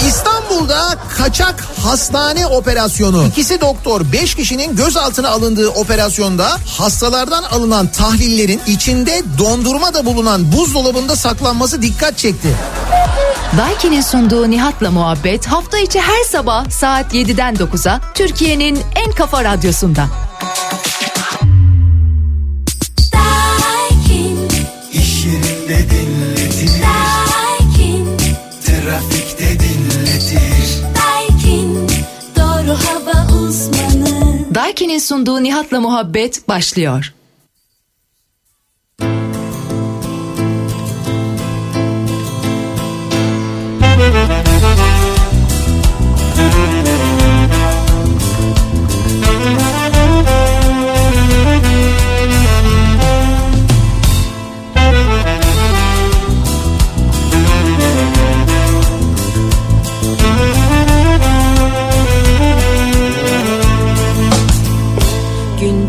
İstanbul'da kaçak hastane operasyonu. İkisi doktor 5 kişinin gözaltına alındığı operasyonda hastalardan alınan tahlillerin içinde dondurma da bulunan buzdolabında saklanması dikkat çekti. Daiki'nin sunduğu Nihat'la muhabbet hafta içi her sabah saat 7'den 9'a Türkiye'nin en kafa radyosunda. Daiki'nin sunduğu Nihat'la muhabbet başlıyor.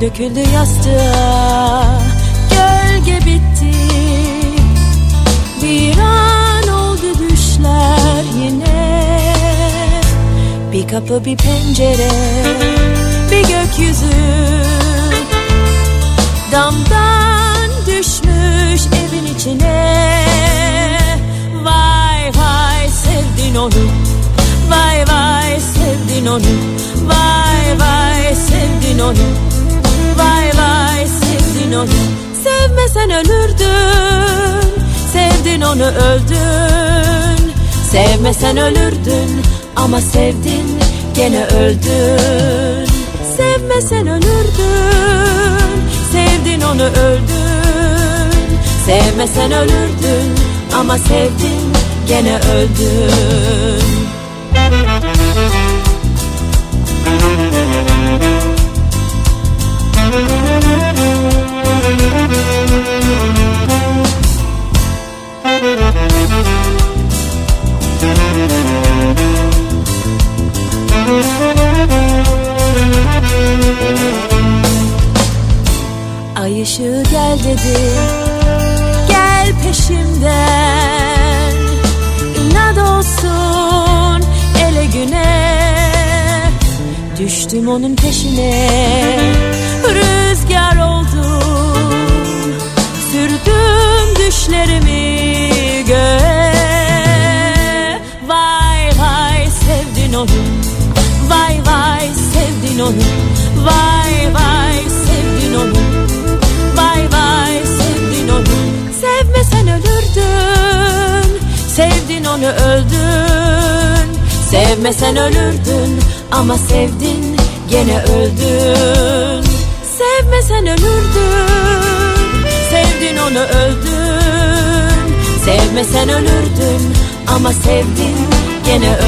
Döküldü yastığa, gölge bitti. Bir an oldu düşler yine. Bir kapı bir pencere, bir gökyüzü. Damdan düşmüş evin içine. Vay vay sevdin onu. Vay vay sevdin onu. Vay vay sevdin onu. Vay vay sevdin onu. Sevmesen ölürdün. Sevdin onu öldün. Sevmesen ölürdün ama sevdin gene öldün. Sevmesen ölürdün. Sevdin onu öldün. Sevmesen ölürdün ama sevdin gene öldün.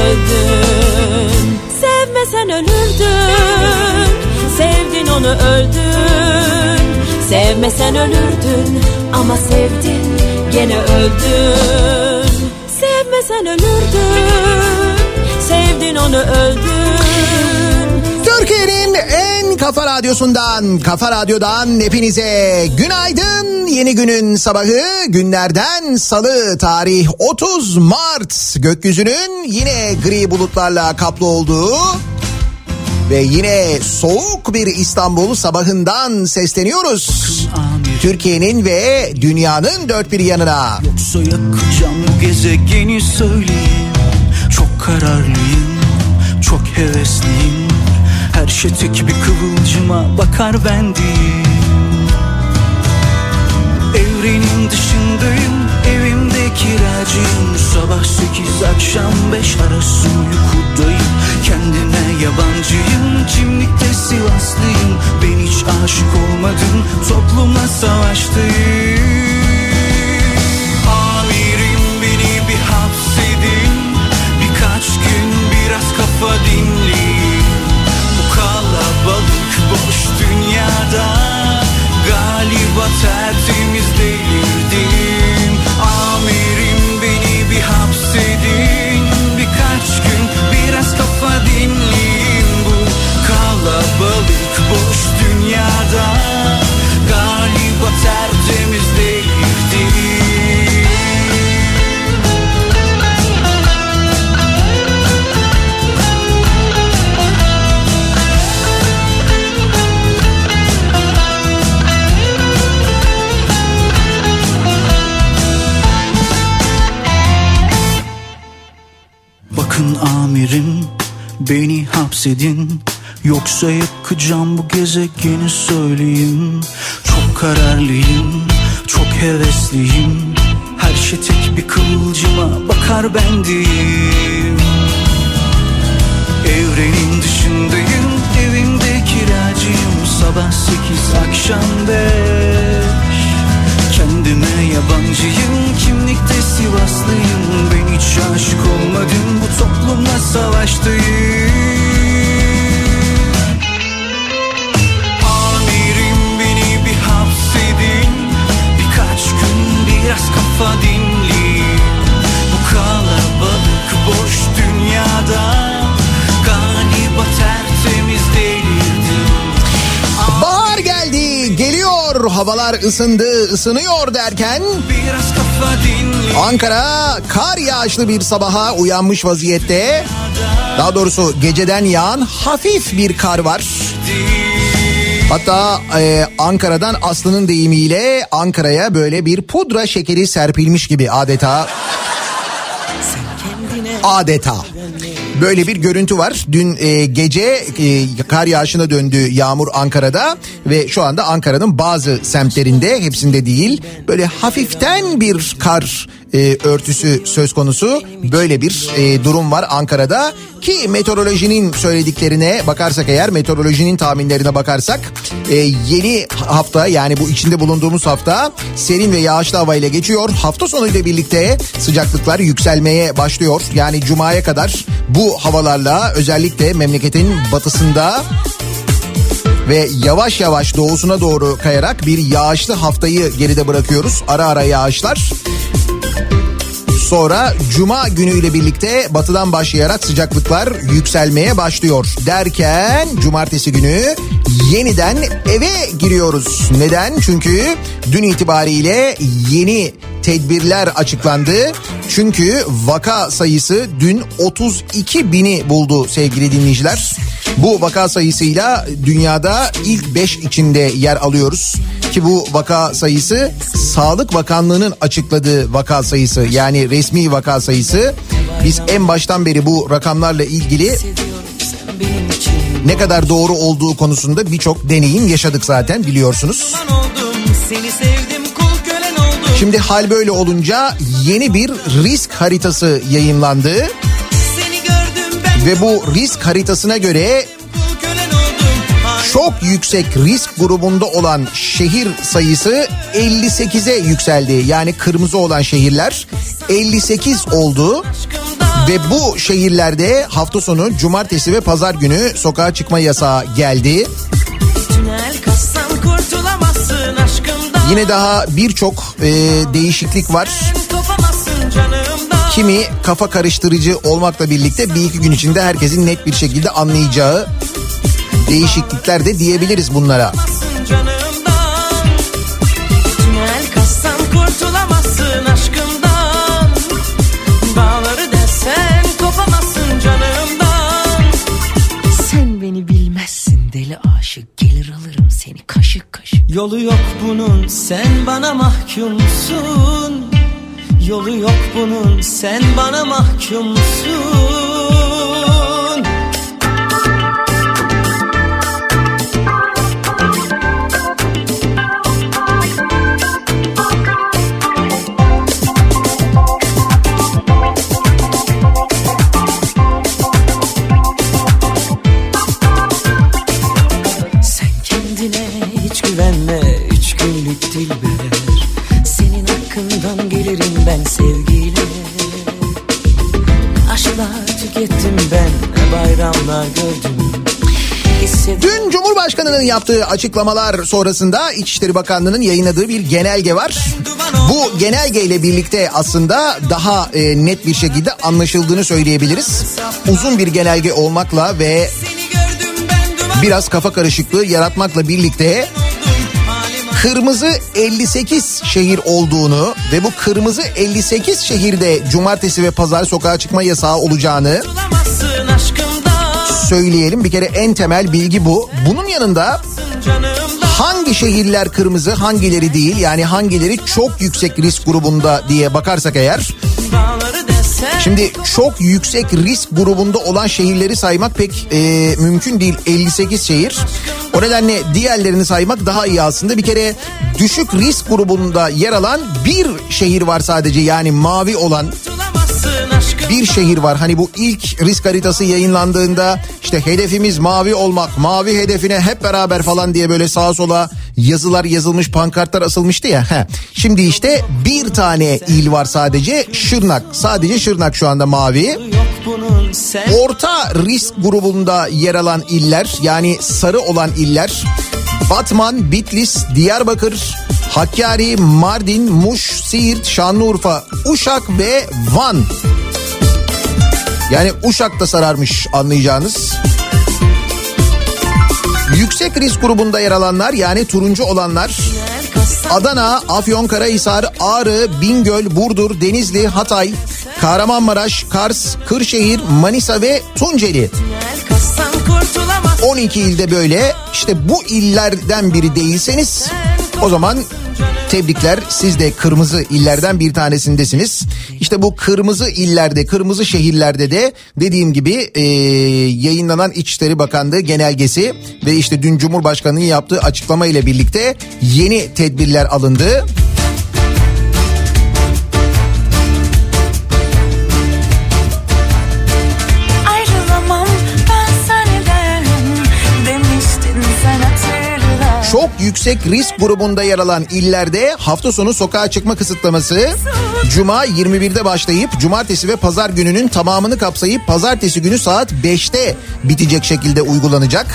Öldün Sevmesen ölürdün. Sevdin onu öldün. Sevmesen ölürdün Ama sevdin gene öldün. Sevmesen ölürdün. Sevdin onu öldün. Türkiye'nin en kafa radyosundan, kafa radyodan hepinize günaydın. Yeni günün sabahı günlerden salı tarih 30 Mart. Gökyüzünün yine gri bulutlarla kaplı olduğu ve yine soğuk bir İstanbul sabahından sesleniyoruz. Türkiye'nin ve dünyanın dört bir yanına. Yoksa yakacağım gezegeni söyleyin Çok kararlıyım, çok hevesliyim Her şey tek bir kıvılcıma bakar ben Evrenin dışındayım evimde kiracıyım Sabah sekiz akşam beş arası uykudayım. Kendime yabancıyım kimlikte Sivaslıyım. Ben hiç aşık olmadım topluma savaştayım. Birkaç gün biraz kafa dinleyeyim. Bu kalabalık boş dünyada Galiba tercih hapsedin Yoksa yakacağım bu gezegeni söyleyeyim. Çok kararlıyım, çok hevesliyim. Her şey tek bir kıvılcıma bakar bendiyim Evrenin dışındayım, evimde kiracıyım Sabah sekiz, akşam beş. Kendime yabancıyım, kimlikte Sivaslıyım. Ben hiç aşık olmadım, bu toplumla savaştayım biraz kafa dinleyin Bu kalabalık boş dünyada Galiba tertemiz delirdim Bahar geldi, geliyor, havalar ısındı, ısınıyor derken Ankara kar yağışlı bir sabaha uyanmış vaziyette. Daha doğrusu geceden yağan hafif bir kar var. Hatta e, Ankara'dan Aslı'nın deyimiyle Ankara'ya böyle bir pudra şekeri serpilmiş gibi adeta. Adeta. Böyle bir görüntü var. Dün e, gece e, kar yağışına döndü yağmur Ankara'da ve şu anda Ankara'nın bazı semtlerinde hepsinde değil böyle hafiften bir kar e, örtüsü söz konusu. Böyle bir e, durum var Ankara'da ki meteorolojinin söylediklerine bakarsak eğer meteorolojinin tahminlerine bakarsak e, yeni hafta yani bu içinde bulunduğumuz hafta serin ve yağışlı havayla geçiyor. Hafta sonu ile birlikte sıcaklıklar yükselmeye başlıyor. Yani cumaya kadar bu havalarla özellikle memleketin batısında ve yavaş yavaş doğusuna doğru kayarak bir yağışlı haftayı geride bırakıyoruz. Ara ara yağışlar. Sonra cuma günüyle birlikte batıdan başlayarak sıcaklıklar yükselmeye başlıyor. Derken cumartesi günü yeniden eve giriyoruz. Neden? Çünkü dün itibariyle yeni tedbirler açıklandı. Çünkü vaka sayısı dün 32 bini buldu sevgili dinleyiciler. Bu vaka sayısıyla dünyada ilk 5 içinde yer alıyoruz. Ki bu vaka sayısı Sağlık Bakanlığı'nın açıkladığı vaka sayısı yani resmi vaka sayısı. Biz en baştan beri bu rakamlarla ilgili ne kadar doğru olduğu konusunda birçok deneyim yaşadık zaten biliyorsunuz. Seni sevdim Şimdi hal böyle olunca yeni bir risk haritası yayınlandı ve bu risk haritasına göre çok yüksek risk grubunda olan şehir sayısı 58'e yükseldi. Yani kırmızı olan şehirler 58 oldu. Ve bu şehirlerde hafta sonu cumartesi ve pazar günü sokağa çıkma yasağı geldi. Yine daha birçok e, değişiklik var. Kimi kafa karıştırıcı olmakla birlikte bir iki gün içinde herkesin net bir şekilde anlayacağı değişiklikler de diyebiliriz bunlara. Kopamazsın Yolu yok bunun sen bana mahkumsun. Yolu yok bunun sen bana mahkumsun Cumhurbaşkanı'nın yaptığı açıklamalar sonrasında İçişleri Bakanlığı'nın yayınladığı bir genelge var. Bu genelge ile birlikte aslında daha e, net bir şekilde anlaşıldığını söyleyebiliriz. Uzun bir genelge olmakla ve biraz kafa karışıklığı yaratmakla birlikte kırmızı 58 şehir olduğunu ve bu kırmızı 58 şehirde cumartesi ve pazar sokağa çıkma yasağı olacağını söyleyelim. Bir kere en temel bilgi bu. Bunun yanında hangi şehirler kırmızı hangileri değil yani hangileri çok yüksek risk grubunda diye bakarsak eğer Şimdi çok yüksek risk grubunda olan şehirleri saymak pek e, mümkün değil. 58 şehir. O nedenle diğerlerini saymak daha iyi aslında. Bir kere düşük risk grubunda yer alan bir şehir var sadece yani mavi olan bir şehir var. Hani bu ilk risk haritası yayınlandığında işte hedefimiz mavi olmak, mavi hedefine hep beraber falan diye böyle sağa sola yazılar yazılmış, pankartlar asılmıştı ya. Heh. Şimdi işte bir tane il var sadece Şırnak. Sadece Şırnak şu anda mavi. Orta risk grubunda yer alan iller yani sarı olan iller Batman, Bitlis, Diyarbakır, Hakkari, Mardin, Muş, Siirt, Şanlıurfa, Uşak ve Van. Yani Uşak da sararmış anlayacağınız. Yüksek risk grubunda yer alanlar yani turuncu olanlar Adana, Afyonkarahisar, Ağrı, Bingöl, Burdur, Denizli, Hatay, Kahramanmaraş, Kars, Kırşehir, Manisa ve Tunceli. 12 ilde böyle işte bu illerden biri değilseniz o zaman tebrikler siz de kırmızı illerden bir tanesindesiniz. İşte bu kırmızı illerde kırmızı şehirlerde de dediğim gibi e, yayınlanan İçişleri Bakanlığı genelgesi ve işte dün Cumhurbaşkanı'nın yaptığı açıklama ile birlikte yeni tedbirler alındı. Yüksek risk grubunda yer alan illerde hafta sonu sokağa çıkma kısıtlaması Cuma 21'de başlayıp cumartesi ve pazar gününün tamamını kapsayıp pazartesi günü saat 5'te bitecek şekilde uygulanacak.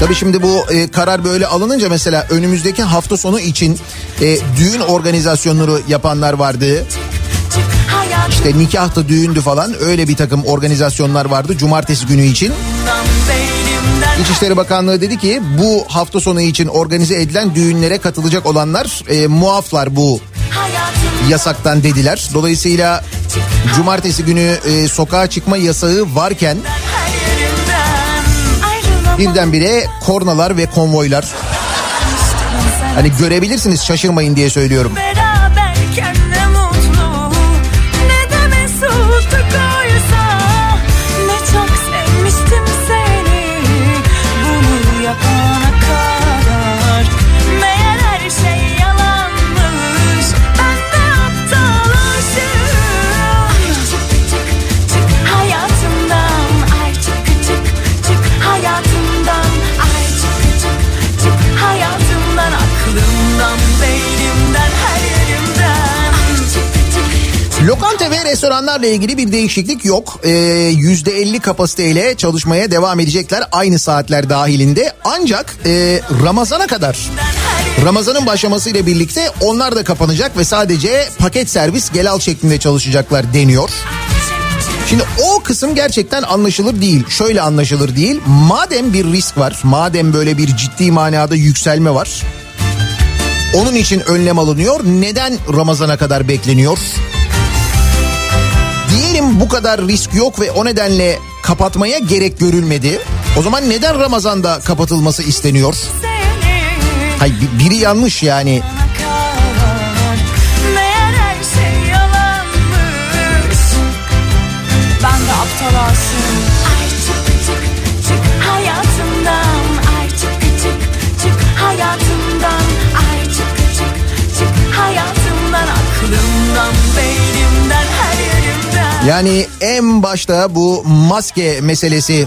Tabii şimdi bu e, karar böyle alınınca mesela önümüzdeki hafta sonu için e, düğün organizasyonları yapanlar vardı. İşte nikahtı düğündü falan öyle bir takım organizasyonlar vardı cumartesi günü için. İçişleri Bakanlığı dedi ki bu hafta sonu için organize edilen düğünlere katılacak olanlar e, muaflar bu yasaktan dediler. Dolayısıyla cumartesi günü e, sokağa çıkma yasağı varken birdenbire kornalar ve konvoylar hani görebilirsiniz şaşırmayın diye söylüyorum. Beraberken Restoranlarla ilgili bir değişiklik yok. Ee, %50 kapasiteyle çalışmaya devam edecekler aynı saatler dahilinde. Ancak e, Ramazan'a kadar Ramazan'ın başlamasıyla birlikte onlar da kapanacak ve sadece paket servis gel al şeklinde çalışacaklar deniyor. Şimdi o kısım gerçekten anlaşılır değil. Şöyle anlaşılır değil. Madem bir risk var, madem böyle bir ciddi manada yükselme var. Onun için önlem alınıyor. Neden Ramazan'a kadar bekleniyor? Bu kadar risk yok ve o nedenle kapatmaya gerek görülmedi. O zaman neden Ramazan'da kapatılması isteniyor? Hayır biri yanlış yani. Yani en başta bu maske meselesi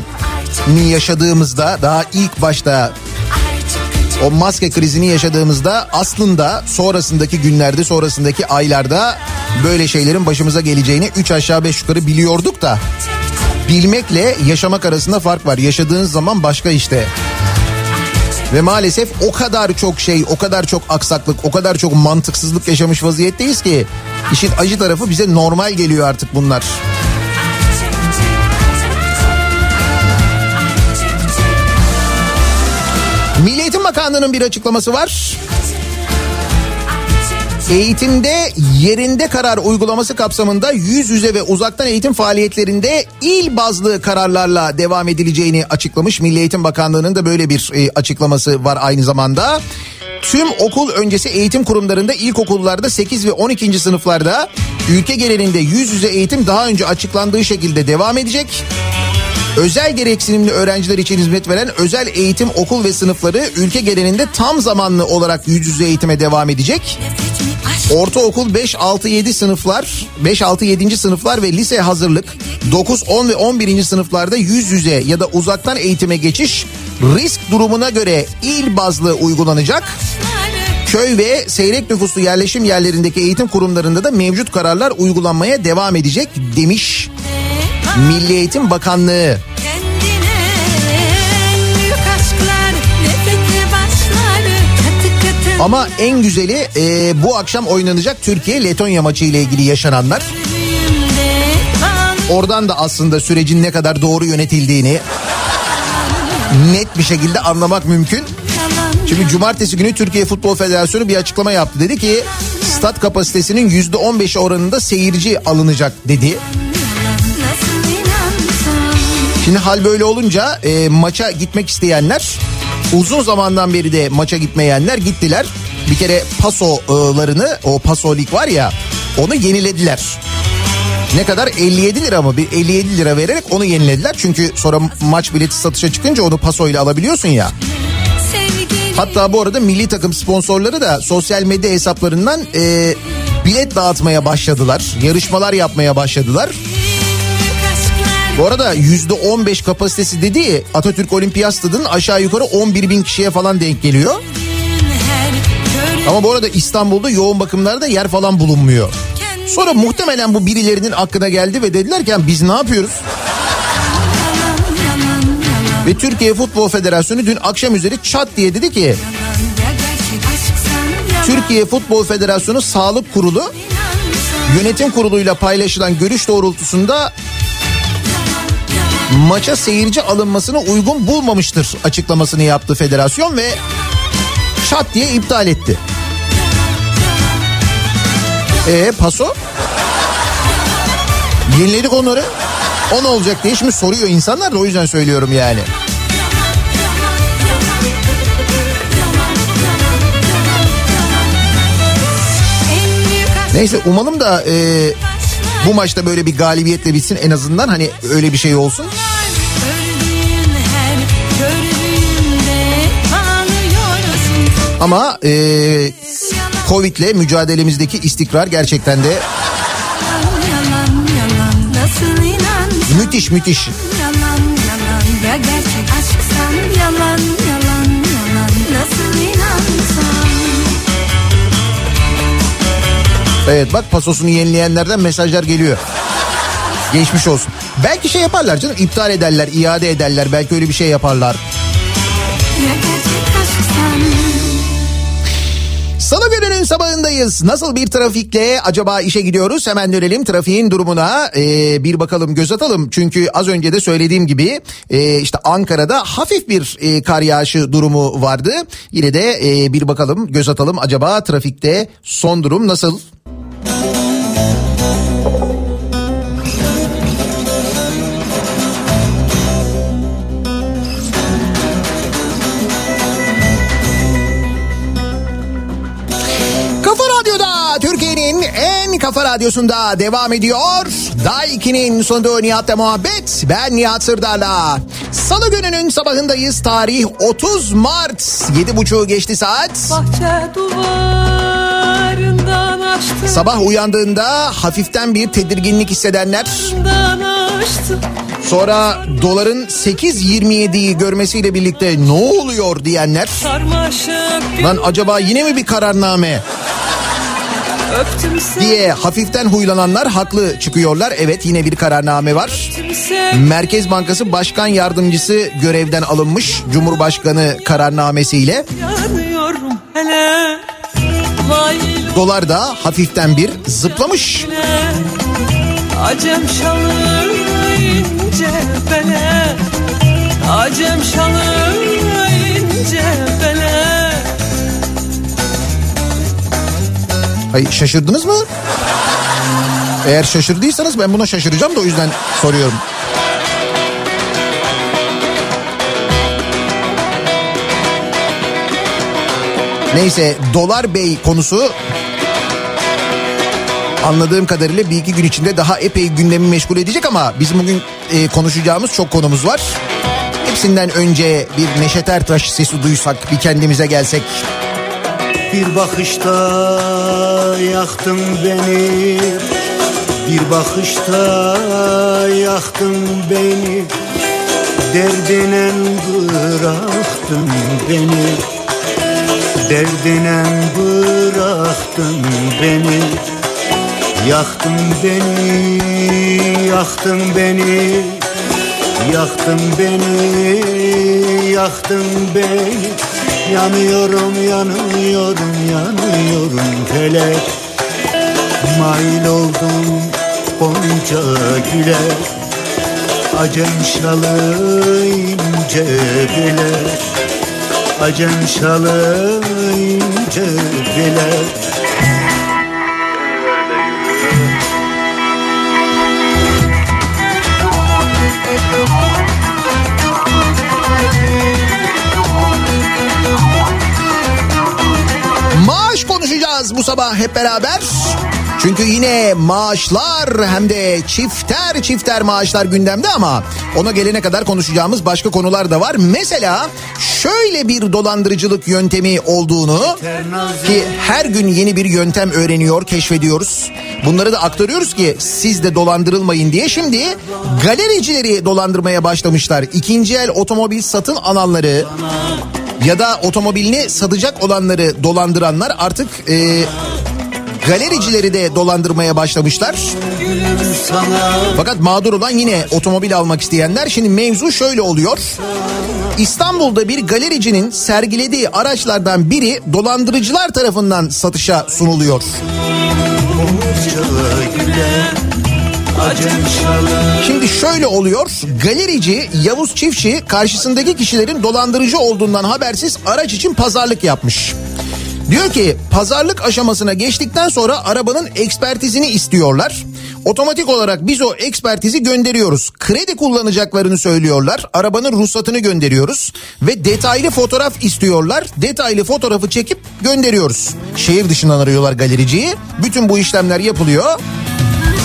ni yaşadığımızda daha ilk başta o maske krizini yaşadığımızda aslında sonrasındaki günlerde sonrasındaki aylarda böyle şeylerin başımıza geleceğini 3 aşağı 5 yukarı biliyorduk da bilmekle yaşamak arasında fark var. Yaşadığınız zaman başka işte. Ve maalesef o kadar çok şey, o kadar çok aksaklık, o kadar çok mantıksızlık yaşamış vaziyetteyiz ki işin acı tarafı bize normal geliyor artık bunlar. Milli Eğitim Bakanlığı'nın bir açıklaması var. Eğitimde yerinde karar uygulaması kapsamında yüz yüze ve uzaktan eğitim faaliyetlerinde il bazlı kararlarla devam edileceğini açıklamış. Milli Eğitim Bakanlığı'nın da böyle bir e, açıklaması var aynı zamanda. tüm okul öncesi eğitim kurumlarında ilkokullarda 8 ve 12. sınıflarda ülke genelinde yüz yüze eğitim daha önce açıklandığı şekilde devam edecek. Özel gereksinimli öğrenciler için hizmet veren özel eğitim okul ve sınıfları ülke genelinde tam zamanlı olarak yüz yüze eğitime devam edecek. Ortaokul 5, 6, 7 sınıflar, 5, 6, 7. sınıflar ve lise hazırlık 9, 10 ve 11. sınıflarda yüz yüze ya da uzaktan eğitime geçiş risk durumuna göre il bazlı uygulanacak. Köy ve seyrek nüfuslu yerleşim yerlerindeki eğitim kurumlarında da mevcut kararlar uygulanmaya devam edecek demiş Milli Eğitim Bakanlığı. Ama en güzeli e, bu akşam oynanacak Türkiye-Letonya maçı ile ilgili yaşananlar. Oradan da aslında sürecin ne kadar doğru yönetildiğini net bir şekilde anlamak mümkün. Şimdi cumartesi günü Türkiye Futbol Federasyonu bir açıklama yaptı. Dedi ki stat kapasitesinin yüzde 15 oranında seyirci alınacak dedi. Şimdi hal böyle olunca e, maça gitmek isteyenler uzun zamandan beri de maça gitmeyenler gittiler. Bir kere pasolarını o pasolik var ya onu yenilediler. Ne kadar 57 lira mı? Bir 57 lira vererek onu yenilediler. Çünkü sonra maç bileti satışa çıkınca onu pasoyla alabiliyorsun ya. Hatta bu arada milli takım sponsorları da sosyal medya hesaplarından e, bilet dağıtmaya başladılar. Yarışmalar yapmaya başladılar. Bu arada %15 kapasitesi dediği Atatürk Olimpiyat Stadı'nın aşağı yukarı 11 bin kişiye falan denk geliyor. Ama bu arada İstanbul'da yoğun bakımlarda yer falan bulunmuyor. Sonra muhtemelen bu birilerinin aklına geldi ve dediler ki "Ya biz ne yapıyoruz? Ve Türkiye Futbol Federasyonu dün akşam üzeri çat diye dedi ki Türkiye Futbol Federasyonu Sağlık Kurulu yönetim kuruluyla paylaşılan görüş doğrultusunda maça seyirci alınmasını uygun bulmamıştır açıklamasını yaptı federasyon ve şat diye iptal etti. E paso? Yeniledik onları. O ne olacak diye şimdi soruyor insanlar da o yüzden söylüyorum yani. Neyse umalım da e, bu maçta böyle bir galibiyetle bitsin en azından hani öyle bir şey olsun. Ama e, Covid'le mücadelemizdeki istikrar gerçekten de Yalan yalan inansam müthiş müthiş. Evet bak pasosunu yenileyenlerden mesajlar geliyor. Geçmiş olsun. Belki şey yaparlar canım iptal ederler, iade ederler. Belki öyle bir şey yaparlar. Salı gününün sabahındayız. Nasıl bir trafikle acaba işe gidiyoruz? Hemen dönelim trafiğin durumuna ee, bir bakalım göz atalım. Çünkü az önce de söylediğim gibi e, işte Ankara'da hafif bir e, kar yağışı durumu vardı. Yine de e, bir bakalım göz atalım acaba trafikte son durum nasıl? Kafa radyosunda devam ediyor. Daiki'nin sunduğu Nihat'la muhabbet. Ben Nihat Sırdar'la. Salı gününün sabahındayız. Tarih 30 Mart. 7.30 geçti saat. Bahçe duvarından açtım Sabah uyandığında hafiften bir tedirginlik hissedenler. Sonra doların 8.27'yi görmesiyle birlikte ne oluyor diyenler. Lan acaba yine mi bir kararname diye hafiften huylananlar haklı çıkıyorlar. Evet yine bir kararname var. Merkez Bankası Başkan Yardımcısı görevden alınmış Cumhurbaşkanı kararnamesiyle. Dolar da hafiften bir zıplamış. Acem şalı ince bele Acem şalı Ay şaşırdınız mı? Eğer şaşırdıysanız ben buna şaşıracağım da o yüzden soruyorum. Neyse Dolar Bey konusu anladığım kadarıyla bir iki gün içinde daha epey gündemi meşgul edecek ama bizim bugün e, konuşacağımız çok konumuz var. Hepsinden önce bir Neşet Ertaş sesi duysak bir kendimize gelsek. Bir bakışta yaktın beni. Bir bakışta yaktın beni. Derdine bıraktın beni. Derdine bıraktın beni. Yaktın beni, yaktın beni. Yaktın beni, yaktın beni Yanıyorum, yanıyorum, yanıyorum felek Mail oldum Gonca güle. Acem şalı ince bile Acem şalı ince bile konuşacağız bu sabah hep beraber. Çünkü yine maaşlar hem de çifter çifter maaşlar gündemde ama ona gelene kadar konuşacağımız başka konular da var. Mesela şöyle bir dolandırıcılık yöntemi olduğunu ki her gün yeni bir yöntem öğreniyor, keşfediyoruz. Bunları da aktarıyoruz ki siz de dolandırılmayın diye. Şimdi galericileri dolandırmaya başlamışlar. İkinci el otomobil satın alanları ya da otomobilini satacak olanları dolandıranlar artık e, galericileri de dolandırmaya başlamışlar. Fakat mağdur olan yine otomobil almak isteyenler. Şimdi mevzu şöyle oluyor. İstanbul'da bir galericinin sergilediği araçlardan biri dolandırıcılar tarafından satışa sunuluyor. Şimdi şöyle oluyor. Galerici Yavuz Çiftçi karşısındaki kişilerin dolandırıcı olduğundan habersiz araç için pazarlık yapmış. Diyor ki pazarlık aşamasına geçtikten sonra arabanın ekspertizini istiyorlar. Otomatik olarak biz o ekspertizi gönderiyoruz. Kredi kullanacaklarını söylüyorlar. Arabanın ruhsatını gönderiyoruz. Ve detaylı fotoğraf istiyorlar. Detaylı fotoğrafı çekip gönderiyoruz. Şehir dışından arıyorlar galericiyi. Bütün bu işlemler yapılıyor.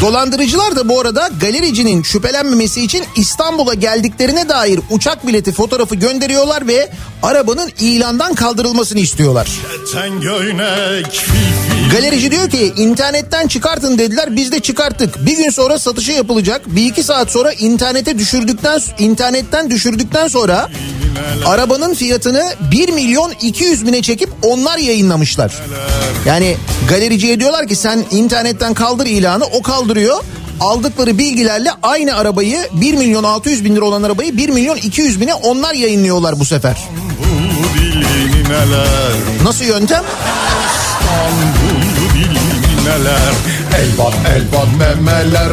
Dolandırıcılar da bu arada galericinin şüphelenmemesi için İstanbul'a geldiklerine dair uçak bileti fotoğrafı gönderiyorlar ve arabanın ilandan kaldırılmasını istiyorlar. Galerici diyor ki internetten çıkartın dediler biz de çıkarttık. Bir gün sonra satışı yapılacak. Bir iki saat sonra internete düşürdükten internetten düşürdükten sonra arabanın fiyatını 1 milyon 200 bine çekip onlar yayınlamışlar. Yani galericiye diyorlar ki sen internetten kaldır ilanı o kaldırıyor. Aldıkları bilgilerle aynı arabayı 1 milyon 600 bin lira olan arabayı 1 milyon 200 bine onlar yayınlıyorlar bu sefer. Nasıl yöntem? Elvan elvan memeler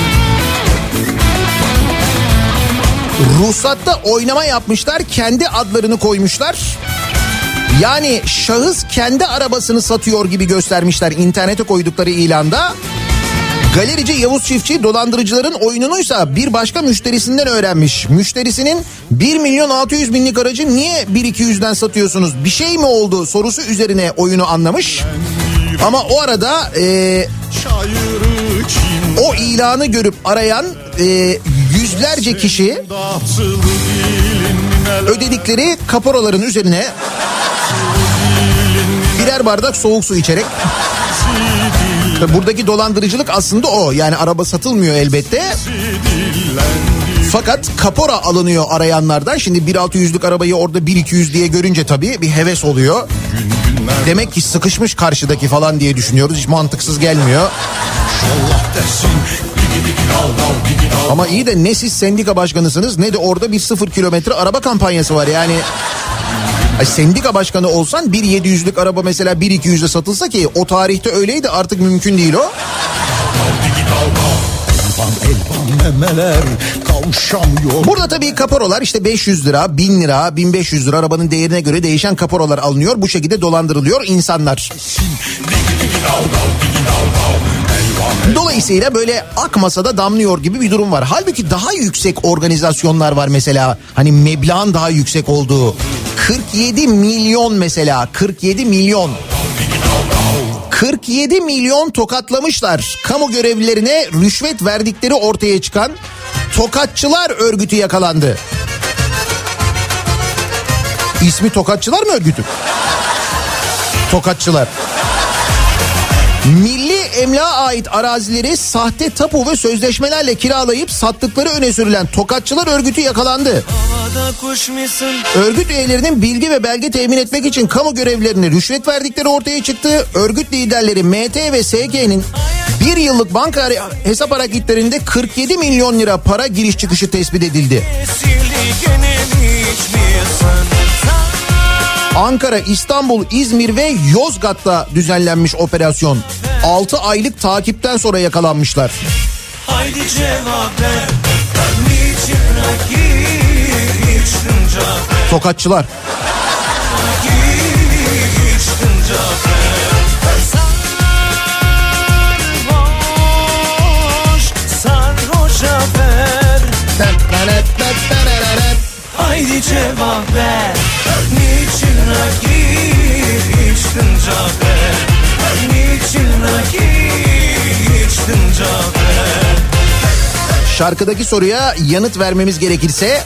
Ruhsatta oynama yapmışlar. Kendi adlarını koymuşlar. Yani şahıs kendi arabasını satıyor gibi göstermişler internete koydukları ilanda. Galerici Yavuz Çiftçi dolandırıcıların oyununuysa bir başka müşterisinden öğrenmiş. Müşterisinin 1 milyon 600 binlik aracı niye 1-200'den satıyorsunuz bir şey mi oldu sorusu üzerine oyunu anlamış. Ama o arada e, o ilanı görüp arayan e, yüzlerce kişi ödedikleri kaporaların üzerine birer bardak soğuk su içerek buradaki dolandırıcılık aslında o yani araba satılmıyor elbette fakat kapora alınıyor arayanlardan. Şimdi 1.600'lük arabayı orada 1.200 diye görünce tabii bir heves oluyor. Demek ki sıkışmış karşıdaki falan diye düşünüyoruz. Hiç mantıksız gelmiyor. Ama iyi de ne siz sendika başkanısınız ne de orada bir sıfır kilometre araba kampanyası var yani. Ay sendika başkanı olsan bir 700'lük araba mesela 1-200'e satılsa ki o tarihte öyleydi artık mümkün değil o. Burada tabii kaparolar işte 500 lira, 1000 lira, 1500 lira arabanın değerine göre değişen kaparolar alınıyor. Bu şekilde dolandırılıyor insanlar. Dolayısıyla böyle akmasa damlıyor gibi bir durum var. Halbuki daha yüksek organizasyonlar var mesela. Hani meblağın daha yüksek olduğu. 47 milyon mesela 47 milyon. 47 milyon tokatlamışlar. Kamu görevlilerine rüşvet verdikleri ortaya çıkan Tokatçılar örgütü yakalandı. İsmi Tokatçılar mı örgütü? Tokatçılar. Milli emlağa ait arazileri sahte tapu ve sözleşmelerle kiralayıp sattıkları öne sürülen Tokatçılar örgütü yakalandı. Örgüt üyelerinin bilgi ve belge temin etmek için kamu görevlilerine rüşvet verdikleri ortaya çıktı. Örgüt liderleri MT ve SG'nin bir yıllık banka hesap hareketlerinde 47 milyon lira para giriş çıkışı tespit edildi. İçmiyorsun. Ankara, İstanbul, İzmir ve Yozgat'ta düzenlenmiş operasyon. 6 aylık takipten sonra yakalanmışlar. Haydi cevap ver. Tokatçılar. Sarhoş, sarhoşa ver. Haydi cevap ver. Niçin rakip içtin cevap ver. Niçin rakip içtin cevap ver. Şarkıdaki soruya yanıt vermemiz gerekirse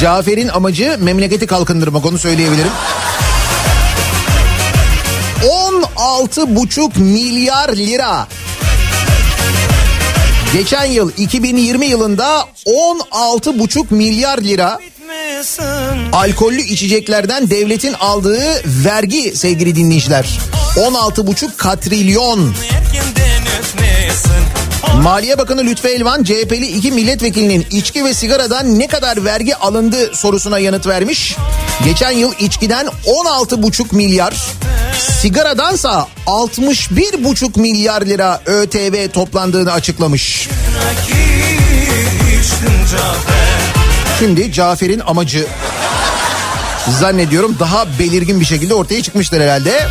Cafer'in amacı memleketi kalkındırmak onu söyleyebilirim. 16,5 milyar lira. Geçen yıl 2020 yılında 16,5 milyar lira alkollü içeceklerden devletin aldığı vergi sevgili dinleyiciler. 16,5 katrilyon. Maliye Bakanı Lütfü Elvan CHP'li iki milletvekilinin içki ve sigaradan ne kadar vergi alındı sorusuna yanıt vermiş. Geçen yıl içkiden 16,5 milyar, sigaradansa 61,5 milyar lira ÖTV toplandığını açıklamış. Şimdi Cafer'in amacı zannediyorum daha belirgin bir şekilde ortaya çıkmıştır herhalde.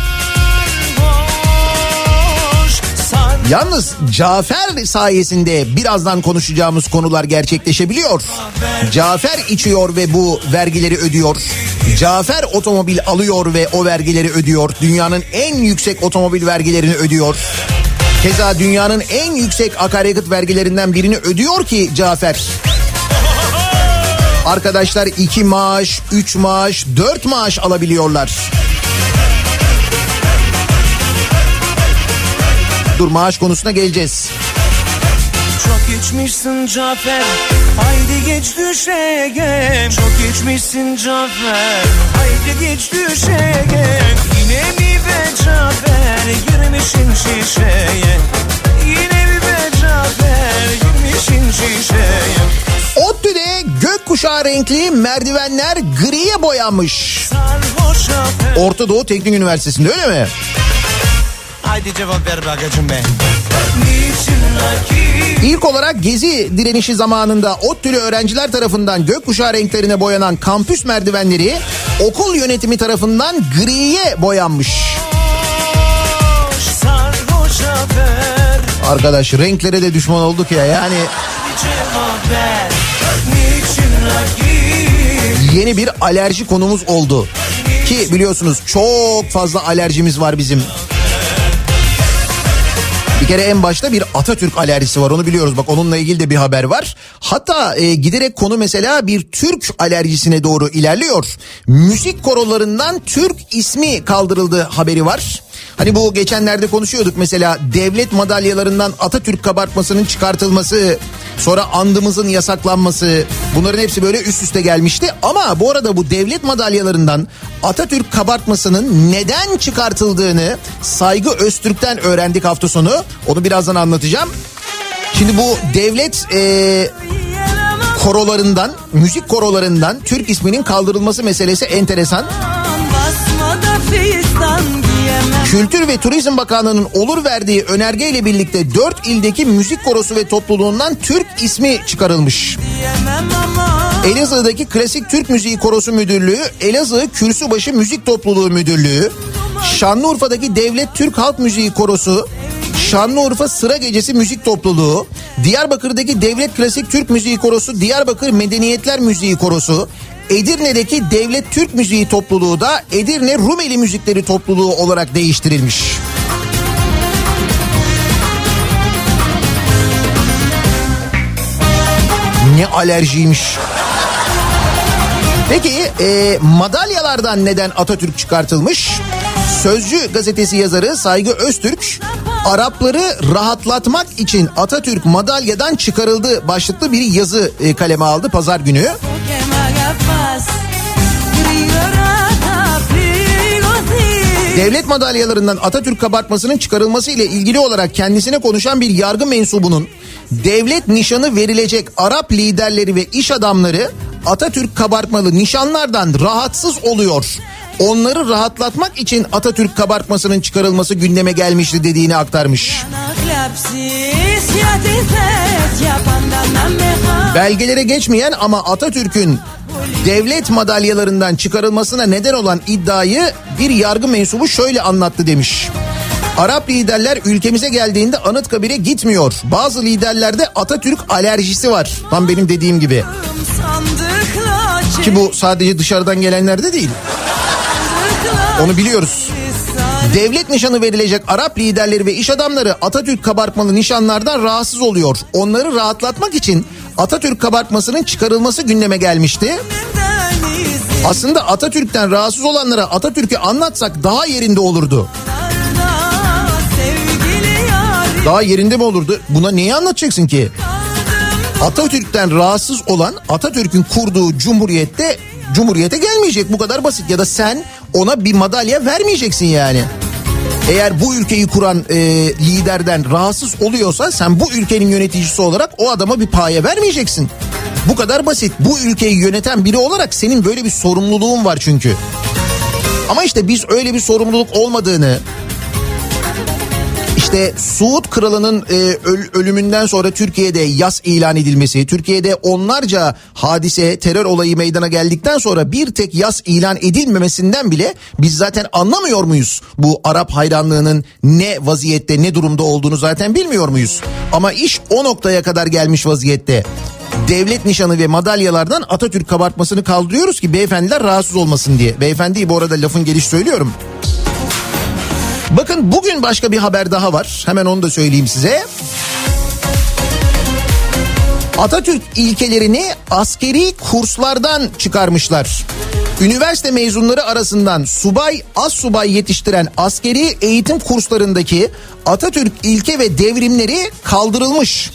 Yalnız Cafer sayesinde birazdan konuşacağımız konular gerçekleşebiliyor. Cafer içiyor ve bu vergileri ödüyor. Cafer otomobil alıyor ve o vergileri ödüyor. Dünyanın en yüksek otomobil vergilerini ödüyor. Keza dünyanın en yüksek akaryakıt vergilerinden birini ödüyor ki Cafer. Arkadaşlar iki maaş, üç maaş, dört maaş alabiliyorlar. Dur maaş konusuna geleceğiz. Çok içmişsin Cafer Haydi geç düşeye Çok içmişsin Cafer Haydi geç düşeye Yine mi be Cafer Girmişsin şişeye Yine mi be Cafer Girmişsin şişeye ODTÜ'de gökkuşağı renkli merdivenler griye boyanmış. Orta Doğu Teknik Üniversitesi'nde öyle mi? Haydi cevap ver be Niçin rakip İlk olarak gezi direnişi zamanında ODTÜ'lü öğrenciler tarafından gökkuşağı renklerine boyanan kampüs merdivenleri okul yönetimi tarafından griye boyanmış. Arkadaş renklere de düşman olduk ya yani yeni bir alerji konumuz oldu. Ki biliyorsunuz çok fazla alerjimiz var bizim. Kere en başta bir Atatürk alerjisi var onu biliyoruz bak onunla ilgili de bir haber var. Hatta e, giderek konu mesela bir Türk alerjisine doğru ilerliyor. Müzik korolarından Türk ismi kaldırıldı haberi var. Hani bu geçenlerde konuşuyorduk mesela devlet madalyalarından Atatürk kabartmasının çıkartılması, sonra andımızın yasaklanması bunların hepsi böyle üst üste gelmişti. Ama bu arada bu devlet madalyalarından Atatürk kabartmasının neden çıkartıldığını Saygı Öztürk'ten öğrendik hafta sonu. Onu birazdan anlatacağım. Şimdi bu devlet e, korolarından, müzik korolarından Türk isminin kaldırılması meselesi enteresan. Basmada fistan Kültür ve Turizm Bakanlığı'nın olur verdiği önergeyle birlikte 4 ildeki müzik korosu ve topluluğundan Türk ismi çıkarılmış. Elazığ'daki Klasik Türk Müziği Korosu Müdürlüğü, Elazığ Kürsübaşı Müzik Topluluğu Müdürlüğü, Şanlıurfa'daki Devlet Türk Halk Müziği Korosu, Şanlıurfa Sıra Gecesi Müzik Topluluğu, Diyarbakır'daki Devlet Klasik Türk Müziği Korosu, Diyarbakır Medeniyetler Müziği Korosu, Edirne'deki Devlet Türk Müziği Topluluğu da Edirne Rumeli Müzikleri Topluluğu olarak değiştirilmiş. Ne alerjiymiş. Peki e, madalyalardan neden Atatürk çıkartılmış? Sözcü gazetesi yazarı Saygı Öztürk Arapları rahatlatmak için Atatürk madalyadan çıkarıldı başlıklı bir yazı e, kaleme aldı pazar günü. Devlet madalyalarından Atatürk kabartmasının çıkarılması ile ilgili olarak kendisine konuşan bir yargı mensubunun devlet nişanı verilecek Arap liderleri ve iş adamları Atatürk kabartmalı nişanlardan rahatsız oluyor. Onları rahatlatmak için Atatürk kabartmasının çıkarılması gündeme gelmişti dediğini aktarmış. Belgelere geçmeyen ama Atatürk'ün devlet madalyalarından çıkarılmasına neden olan iddiayı bir yargı mensubu şöyle anlattı demiş. Arap liderler ülkemize geldiğinde Anıtkabir'e gitmiyor. Bazı liderlerde Atatürk alerjisi var. Tam benim dediğim gibi. Ki bu sadece dışarıdan gelenlerde değil. Onu biliyoruz. Devlet nişanı verilecek Arap liderleri ve iş adamları Atatürk kabartmalı nişanlardan rahatsız oluyor. Onları rahatlatmak için Atatürk kabartmasının çıkarılması gündeme gelmişti. Aslında Atatürk'ten rahatsız olanlara Atatürk'ü anlatsak daha yerinde olurdu. Daha yerinde mi olurdu? Buna neyi anlatacaksın ki? Atatürk'ten rahatsız olan Atatürk'ün kurduğu cumhuriyette cumhuriyete gelmeyecek bu kadar basit ya da sen ona bir madalya vermeyeceksin yani. Eğer bu ülkeyi kuran e, liderden rahatsız oluyorsa sen bu ülkenin yöneticisi olarak o adama bir paye vermeyeceksin. Bu kadar basit. Bu ülkeyi yöneten biri olarak senin böyle bir sorumluluğun var çünkü. Ama işte biz öyle bir sorumluluk olmadığını işte Suud Kralı'nın e, öl- ölümünden sonra Türkiye'de yas ilan edilmesi, Türkiye'de onlarca hadise, terör olayı meydana geldikten sonra bir tek yas ilan edilmemesinden bile biz zaten anlamıyor muyuz? Bu Arap hayranlığının ne vaziyette, ne durumda olduğunu zaten bilmiyor muyuz? Ama iş o noktaya kadar gelmiş vaziyette. Devlet nişanı ve madalyalardan Atatürk kabartmasını kaldırıyoruz ki beyefendiler rahatsız olmasın diye. Beyefendiyi bu arada lafın geliş söylüyorum. Bakın bugün başka bir haber daha var. Hemen onu da söyleyeyim size. Atatürk ilkelerini askeri kurslardan çıkarmışlar. Üniversite mezunları arasından subay, az subay yetiştiren askeri eğitim kurslarındaki Atatürk ilke ve devrimleri kaldırılmış.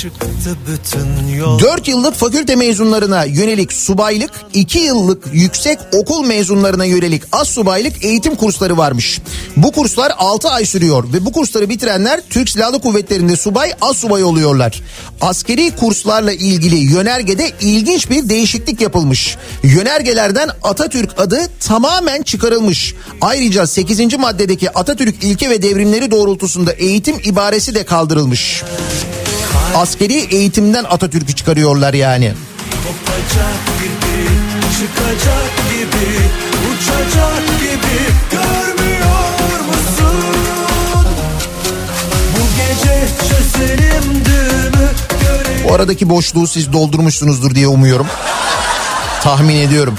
Çıktı bütün yol 4 yıllık fakülte mezunlarına yönelik subaylık, 2 yıllık yüksek okul mezunlarına yönelik az subaylık eğitim kursları varmış. Bu kurslar 6 ay sürüyor ve bu kursları bitirenler Türk Silahlı Kuvvetleri'nde subay, az subay oluyorlar. Askeri kurslarla ilgili yönergede ilginç bir değişiklik yapılmış. Yönergelerden Atatürk adı tamamen çıkarılmış. Ayrıca 8. maddedeki Atatürk ilke ve devrimleri doğrultusunda eğitim ibaresi de kaldırılmış. Askeri eğitimden Atatürk'ü çıkarıyorlar yani. kopacak gibi Çıkacak gibi Uçacak gibi Görmüyor musun Bu gece çözelim düğümü Görelim Bu aradaki boşluğu siz doldurmuşsunuzdur diye umuyorum. Tahmin ediyorum.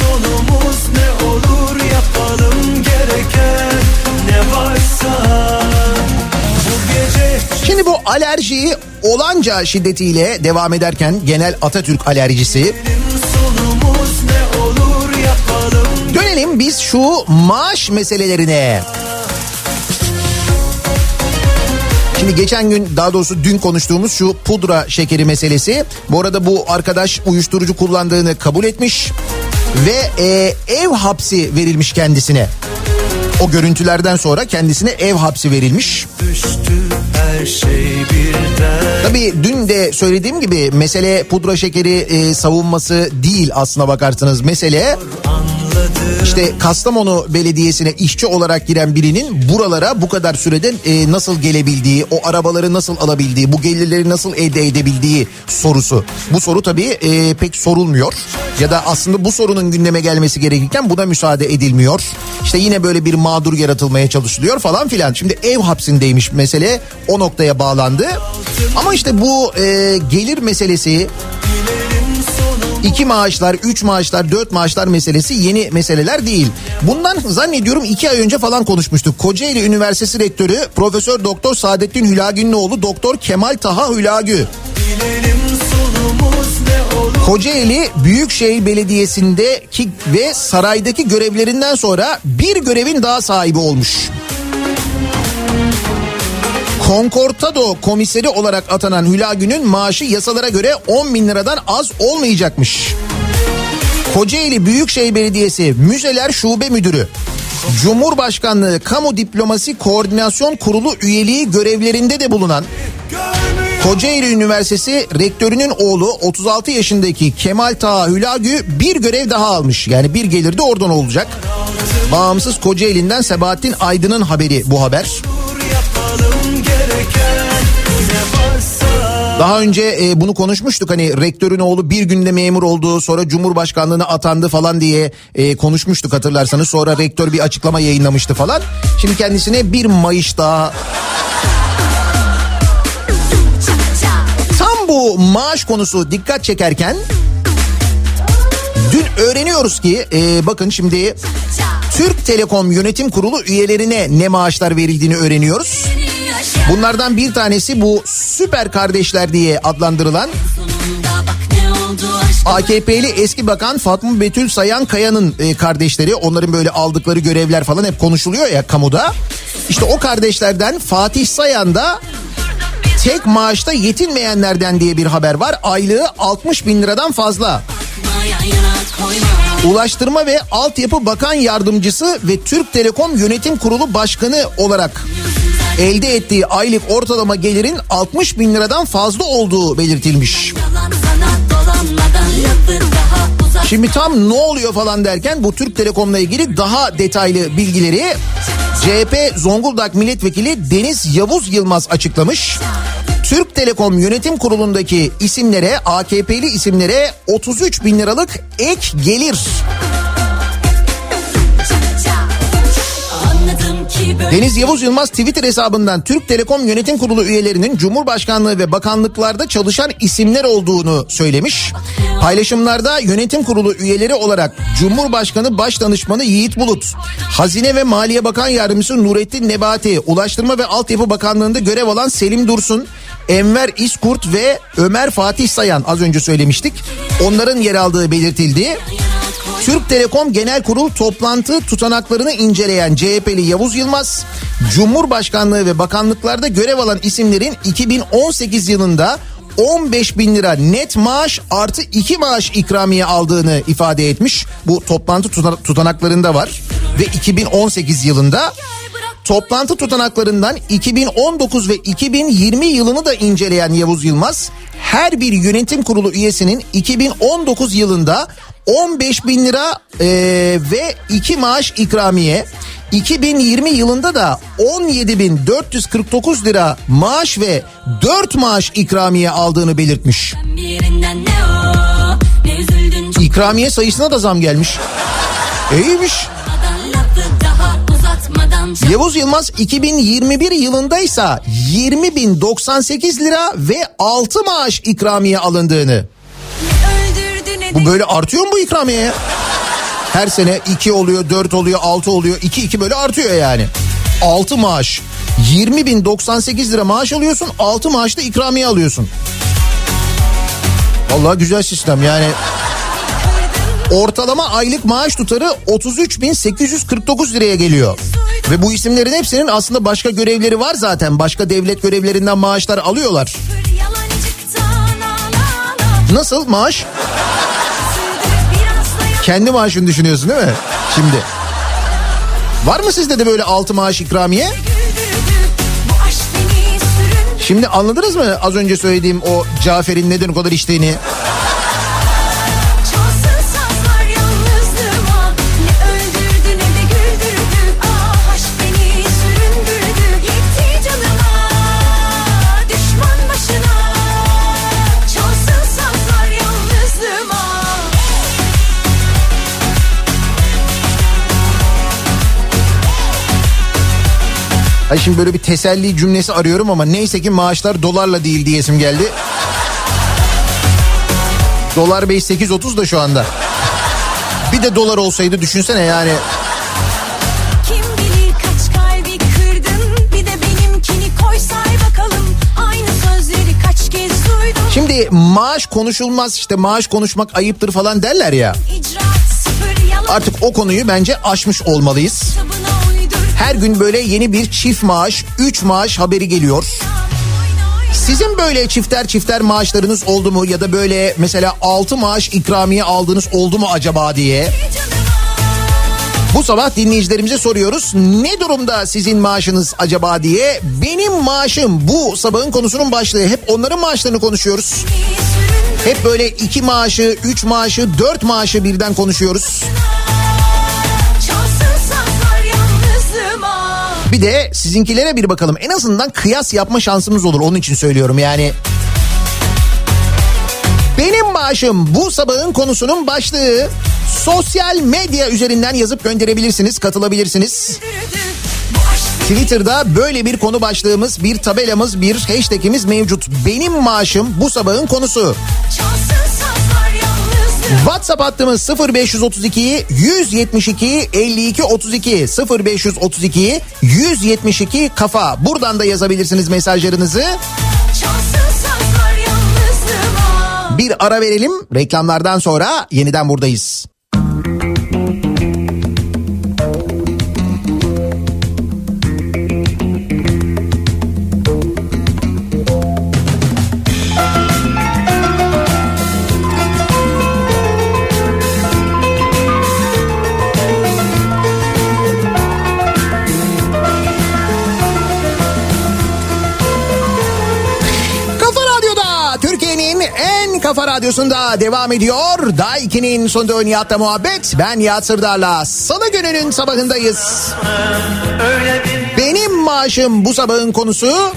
sonumuz ne olur Yapalım gereken ne varsa Şimdi bu alerjiyi olanca şiddetiyle devam ederken genel Atatürk alerjisi. Dönelim biz şu maaş meselelerine. Şimdi geçen gün daha doğrusu dün konuştuğumuz şu pudra şekeri meselesi. Bu arada bu arkadaş uyuşturucu kullandığını kabul etmiş ve e, ev hapsi verilmiş kendisine. O görüntülerden sonra kendisine ev hapsi verilmiş. Şey Tabii dün de söylediğim gibi mesele pudra şekeri e, savunması değil aslına bakarsanız. Mesele işte Kastamonu Belediyesi'ne işçi olarak giren birinin buralara bu kadar sürede e, nasıl gelebildiği, o arabaları nasıl alabildiği, bu gelirleri nasıl elde edebildiği sorusu. Bu soru tabii e, pek sorulmuyor. Ya da aslında bu sorunun gündeme gelmesi gerekirken buna müsaade edilmiyor. İşte yine böyle bir mağdur yaratılmaya çalışılıyor falan filan. Şimdi ev hapsindeymiş mesele o noktaya bağlandı. Ama işte bu e, gelir meselesi İki maaşlar, üç maaşlar, dört maaşlar meselesi yeni meseleler değil. Bundan zannediyorum iki ay önce falan konuşmuştuk. Kocaeli Üniversitesi Rektörü Profesör Doktor Saadettin Hülagü'nün Doktor Kemal Taha Hülagü. Kocaeli Büyükşehir Belediyesi'ndeki ve saraydaki görevlerinden sonra bir görevin daha sahibi olmuş. Konkortado komiseri olarak atanan Hülagü'nün maaşı yasalara göre 10 bin liradan az olmayacakmış. Kocaeli Büyükşehir Belediyesi Müzeler Şube Müdürü Cumhurbaşkanlığı Kamu Diplomasi Koordinasyon Kurulu üyeliği görevlerinde de bulunan Kocaeli Üniversitesi rektörünün oğlu 36 yaşındaki Kemal Taha Hülagü bir görev daha almış. Yani bir gelir de oradan olacak. Bağımsız Kocaeli'nden Sebahattin Aydın'ın haberi bu haber. Daha önce e, bunu konuşmuştuk hani rektörün oğlu bir günde memur oldu sonra Cumhurbaşkanlığına atandı falan diye e, konuşmuştuk hatırlarsanız. Sonra rektör bir açıklama yayınlamıştı falan. Şimdi kendisine bir Mayıs daha Tam bu maaş konusu dikkat çekerken dün öğreniyoruz ki e, bakın şimdi Türk Telekom Yönetim Kurulu üyelerine ne maaşlar verildiğini öğreniyoruz. Bunlardan bir tanesi bu süper kardeşler diye adlandırılan AKP'li eski bakan Fatma Betül Sayan Kaya'nın e, kardeşleri onların böyle aldıkları görevler falan hep konuşuluyor ya kamuda. İşte o kardeşlerden Fatih Sayan da tek maaşta yetinmeyenlerden diye bir haber var. Aylığı 60 bin liradan fazla. Ulaştırma ve Altyapı Bakan Yardımcısı ve Türk Telekom Yönetim Kurulu Başkanı olarak elde ettiği aylık ortalama gelirin 60 bin liradan fazla olduğu belirtilmiş. Şimdi tam ne oluyor falan derken bu Türk Telekom'la ilgili daha detaylı bilgileri CHP Zonguldak Milletvekili Deniz Yavuz Yılmaz açıklamış. Türk Telekom Yönetim Kurulu'ndaki isimlere AKP'li isimlere 33 bin liralık ek gelir Deniz Yavuz Yılmaz Twitter hesabından Türk Telekom Yönetim Kurulu üyelerinin Cumhurbaşkanlığı ve bakanlıklarda çalışan isimler olduğunu söylemiş. Paylaşımlarda yönetim kurulu üyeleri olarak Cumhurbaşkanı Başdanışmanı Yiğit Bulut, Hazine ve Maliye Bakan Yardımcısı Nurettin Nebati, Ulaştırma ve Altyapı Bakanlığı'nda görev alan Selim Dursun, Enver İskurt ve Ömer Fatih Sayan az önce söylemiştik. Onların yer aldığı belirtildi. Türk Telekom Genel Kurul toplantı tutanaklarını inceleyen CHP'li Yavuz Yılmaz, Cumhurbaşkanlığı ve bakanlıklarda görev alan isimlerin 2018 yılında 15 bin lira net maaş artı 2 maaş ikramiye aldığını ifade etmiş. Bu toplantı tutan- tutanaklarında var ve 2018 yılında Toplantı tutanaklarından 2019 ve 2020 yılını da inceleyen Yavuz Yılmaz, her bir yönetim kurulu üyesinin 2019 yılında 15 bin lira eee, ve 2 maaş ikramiye, 2020 yılında da 17.449 lira maaş ve 4 maaş ikramiye aldığını belirtmiş. İkramiye sayısına da zam gelmiş. İyiymiş. Yavuz Yılmaz 2021 yılındaysa 20.098 lira ve 6 maaş ikramiye alındığını. Bu böyle artıyor mu bu ikramiye? ya? Her sene 2 oluyor, 4 oluyor, 6 oluyor. 2 2 böyle artıyor yani. 6 maaş. 20.098 lira maaş alıyorsun, 6 maaşta ikramiye alıyorsun. Vallahi güzel sistem yani. Ortalama aylık maaş tutarı 33.849 liraya geliyor. Ve bu isimlerin hepsinin aslında başka görevleri var zaten. Başka devlet görevlerinden maaşlar alıyorlar. Nasıl maaş? Kendi maaşını düşünüyorsun değil mi? Şimdi. Var mı sizde de böyle altı maaş ikramiye? Şimdi anladınız mı az önce söylediğim o Cafer'in neden o kadar içtiğini? Ay şimdi böyle bir teselli cümlesi arıyorum ama neyse ki maaşlar dolarla değil diyesim geldi. Dolar bey 8.30 da şu anda. Bir de dolar olsaydı düşünsene yani. Şimdi maaş konuşulmaz işte maaş konuşmak ayıptır falan derler ya. Artık o konuyu bence aşmış olmalıyız. Uydur Her gün böyle yeni bir çift maaş, 3 maaş haberi geliyor. Sizin böyle çifter çifter maaşlarınız oldu mu ya da böyle mesela 6 maaş ikramiye aldığınız oldu mu acaba diye. Bu sabah dinleyicilerimize soruyoruz. Ne durumda sizin maaşınız acaba diye. Benim maaşım bu sabahın konusunun başlığı. Hep onların maaşlarını konuşuyoruz. Hep böyle iki maaşı, üç maaşı, dört maaşı birden konuşuyoruz. Bir de sizinkilere bir bakalım. En azından kıyas yapma şansımız olur. Onun için söylüyorum yani. Benim maaşım bu sabahın konusunun başlığı. Sosyal medya üzerinden yazıp gönderebilirsiniz, katılabilirsiniz. Twitter'da böyle bir konu başlığımız, bir tabelamız, bir hashtagimiz mevcut. Benim maaşım bu sabahın konusu. yalnızlığıma WhatsApp hattımız 0532 172 52 32 0532 172 kafa. Buradan da yazabilirsiniz mesajlarınızı. Bir ara verelim. Reklamlardan sonra yeniden buradayız. Kafa radyosunda devam ediyor. Daiki'nin sonunda Nihat'la muhabbet. Ben Nihat Sırdar'la Salı gününün sabahındayız. Benim maaşım bu sabahın konusu.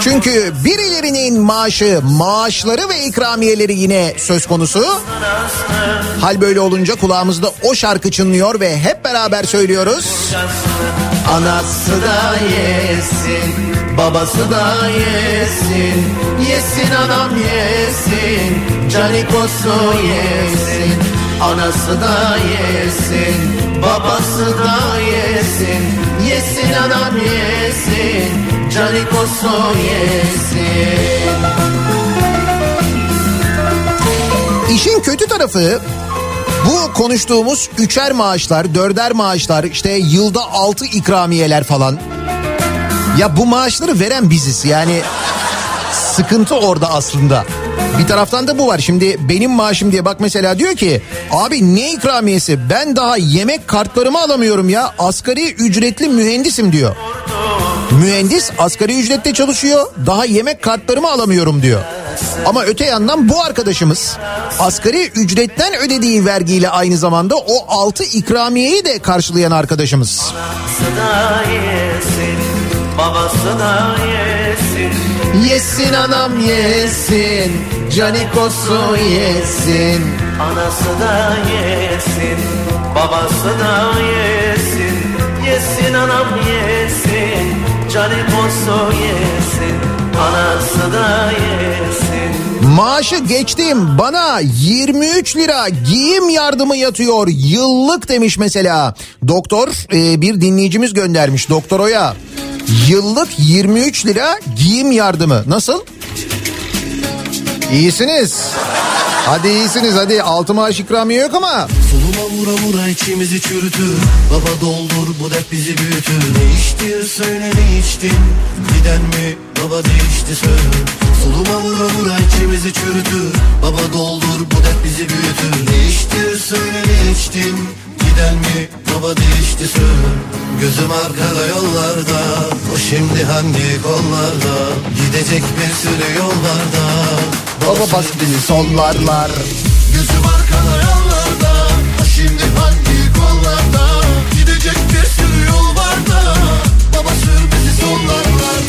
Çünkü birilerinin maaşı, maaşları ve ikramiyeleri yine söz konusu. Hal böyle olunca kulağımızda o şarkı çınlıyor ve hep beraber söylüyoruz. Anası da yesin, babası da yesin. Yesin anam yesin, canikosu yesin. Anası da yesin, babası da yesin. Yesin anam yesin, canikosu yesin. İşin kötü tarafı bu konuştuğumuz üçer maaşlar, dörder maaşlar, işte yılda altı ikramiyeler falan. Ya bu maaşları veren biziz yani sıkıntı orada aslında. Bir taraftan da bu var. Şimdi benim maaşım diye bak mesela diyor ki abi ne ikramiyesi ben daha yemek kartlarımı alamıyorum ya asgari ücretli mühendisim diyor. Mühendis asgari ücrette çalışıyor daha yemek kartlarımı alamıyorum diyor. Ama öte yandan bu arkadaşımız asgari ücretten ödediği vergiyle aynı zamanda o altı ikramiyeyi de karşılayan arkadaşımız. Babası da yesin, babası da yesin. Yesin anam yesin, canikosu yesin. Anası da yesin, babası da yesin. Yesin anam yesin, canı posu yesin. Anası da yesin. Maaşı geçtim bana 23 lira giyim yardımı yatıyor yıllık demiş mesela. Doktor e, bir dinleyicimiz göndermiş doktoroya. Yıllık 23 lira giyim yardımı nasıl? İyisiniz. Hadi iyisiniz hadi. Altı maaş ikramiye yok ama. Soluma vura vura içimizi çürütür. Baba doldur bu dert bizi büyütür. Ne içti söyle ne içtin? Giden mi baba değişti söyle. Soluma vura vura içimizi çürütür. Baba doldur bu dert bizi büyütür. Ne içti söyle ne içtin? Giden mi baba değişti söz Gözüm arkada yollarda O şimdi hangi kollarda? Gidecek bir sürü yol var da Baba bas bizi sollarlar. Gözüm arkada yollarda O şimdi hangi kollarda Gidecek bir sürü yol var da Baba sür bizi sonlarlar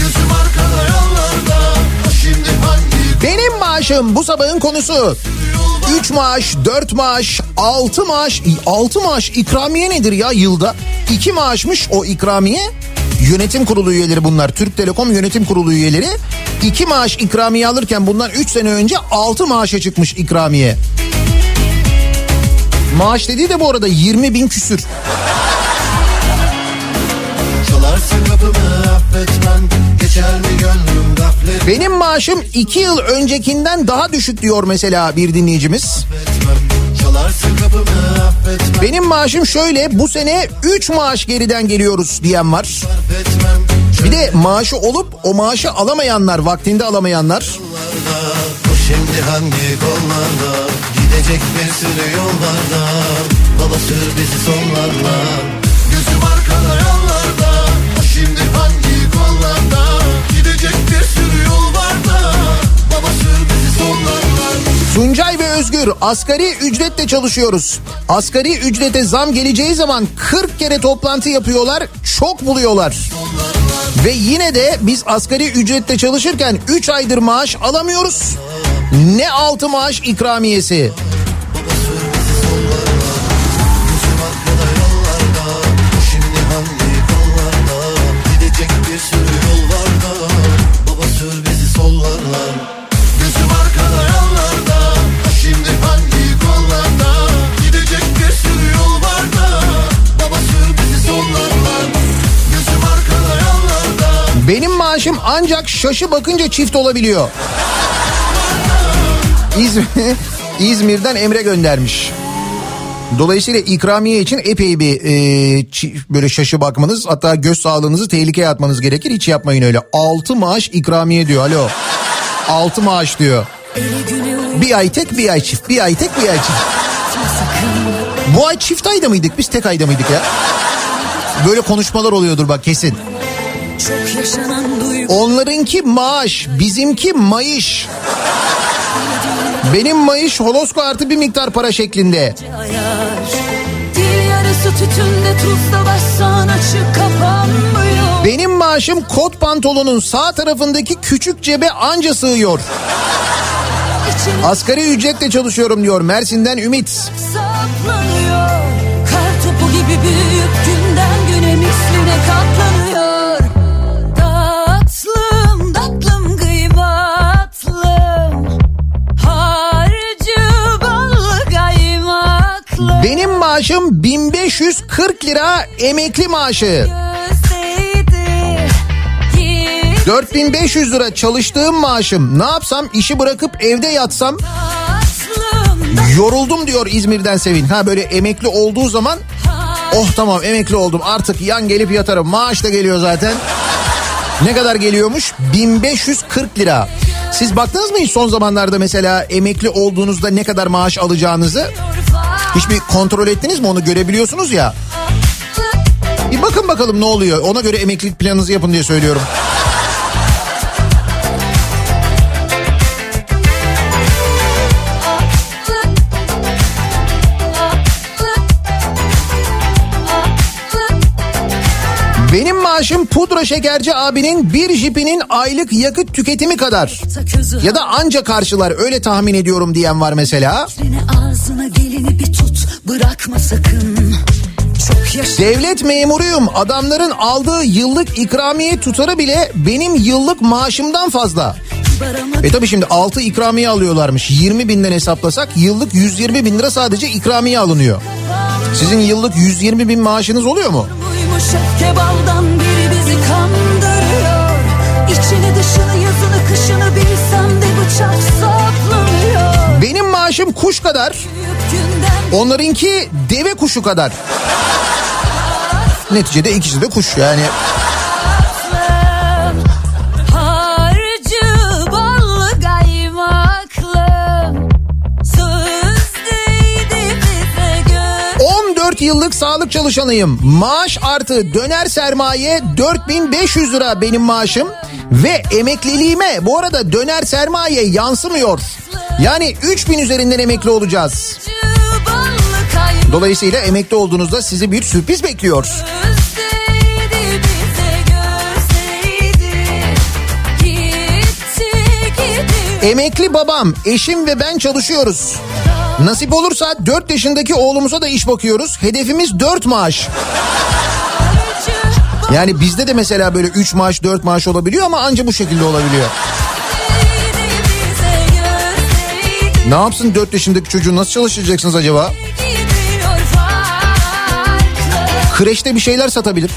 Gözüm arkada yollarda O şimdi hangi Benim maaşım bu sabahın konusu. 3 maaş, 4 maaş, 6 maaş, 6 maaş ikramiye nedir ya yılda? 2 maaşmış o ikramiye. Yönetim kurulu üyeleri bunlar. Türk Telekom yönetim kurulu üyeleri. 2 maaş ikramiye alırken bundan 3 sene önce 6 maaşa çıkmış ikramiye. Maaş dediği de bu arada 20 bin küsür. Benim maaşım 2 yıl öncekinden daha düşük diyor mesela bir dinleyicimiz. affetmem Benim maaşım şöyle bu sene 3 maaş geriden geliyoruz diyen var. Bir de maaşı olup o maaşı alamayanlar, vaktinde alamayanlar. Yollarda şimdi hangi kollarda Gidecek bir sürü yol var da Baba sür bizi sonlarla Tuncay ve Özgür asgari ücretle çalışıyoruz. Asgari ücrete zam geleceği zaman 40 kere toplantı yapıyorlar, çok buluyorlar. Ve yine de biz asgari ücretle çalışırken 3 aydır maaş alamıyoruz. Ne altı maaş ikramiyesi. Maaşım ancak şaşı bakınca çift olabiliyor. İzmir, İzmir'den Emre göndermiş. Dolayısıyla ikramiye için epey bir e, böyle şaşı bakmanız hatta göz sağlığınızı tehlikeye atmanız gerekir. Hiç yapmayın öyle. 6 maaş ikramiye diyor alo. 6 maaş diyor. Bir ay tek bir ay çift. Bir ay tek bir ay çift. Bu ay çift ayda mıydık biz tek ayda mıydık ya? Böyle konuşmalar oluyordur bak kesin. Çok yaşanan Onlarınki maaş, bizimki mayış. Benim mayış holosko artı bir miktar para şeklinde. Benim maaşım kot pantolonun sağ tarafındaki küçük cebe anca sığıyor. Asgari ücretle çalışıyorum diyor Mersin'den Ümit. Kar topu gibi büyük günden güne misline katlanıyor Benim maaşım 1540 lira emekli maaşı. Gözdeydi 4500 lira çalıştığım maaşım. Ne yapsam işi bırakıp evde yatsam yoruldum diyor İzmir'den Sevin. Ha böyle emekli olduğu zaman oh tamam emekli oldum artık yan gelip yatarım. Maaş da geliyor zaten. Ne kadar geliyormuş? 1540 lira. Siz baktınız mı hiç son zamanlarda mesela emekli olduğunuzda ne kadar maaş alacağınızı? Hiçbir kontrol ettiniz mi onu görebiliyorsunuz ya. Bir bakın bakalım ne oluyor. Ona göre emeklilik planınızı yapın diye söylüyorum. Benim maaşım pudra şekerci abinin bir jipinin aylık yakıt tüketimi kadar. Ya da anca karşılar öyle tahmin ediyorum diyen var mesela. Bırakma sakın. Devlet memuruyum. Adamların aldığı yıllık ikramiye tutarı bile benim yıllık maaşımdan fazla. E tabi şimdi 6 ikramiye alıyorlarmış. 20 binden hesaplasak yıllık 120 bin lira sadece ikramiye alınıyor. Sizin yıllık 120 bin maaşınız oluyor mu? Buymuş öfke baldan biri bizi kandırıyor. İçini dışını yazını kışını bilsem de bıçak saplanıyor. Benim maaşım kuş kadar onlarınki deve kuşu kadar. Neticede ikisi de kuş yani. göz sağlık çalışanıyım. Maaş artı döner sermaye 4500 lira benim maaşım. Ve emekliliğime bu arada döner sermaye yansımıyor. Yani 3000 üzerinden emekli olacağız. Dolayısıyla emekli olduğunuzda sizi bir sürpriz bekliyor. Emekli babam, eşim ve ben çalışıyoruz. Nasip olursa 4 yaşındaki oğlumuza da iş bakıyoruz. Hedefimiz 4 maaş. Yani bizde de mesela böyle 3 maaş 4 maaş olabiliyor ama anca bu şekilde olabiliyor. Ne yapsın 4 yaşındaki çocuğu nasıl çalışacaksınız acaba? Kreşte bir şeyler satabilir.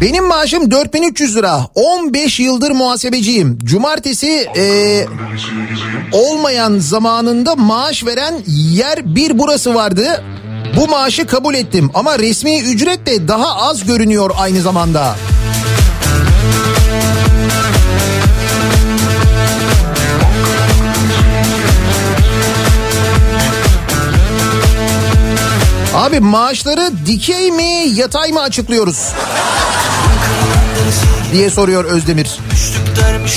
Benim maaşım 4300 lira. 15 yıldır muhasebeciyim. Cumartesi e, olmayan zamanında maaş veren yer bir burası vardı. Bu maaşı kabul ettim ama resmi ücret de daha az görünüyor aynı zamanda. Abi maaşları dikey mi yatay mı açıklıyoruz? diye soruyor Özdemir.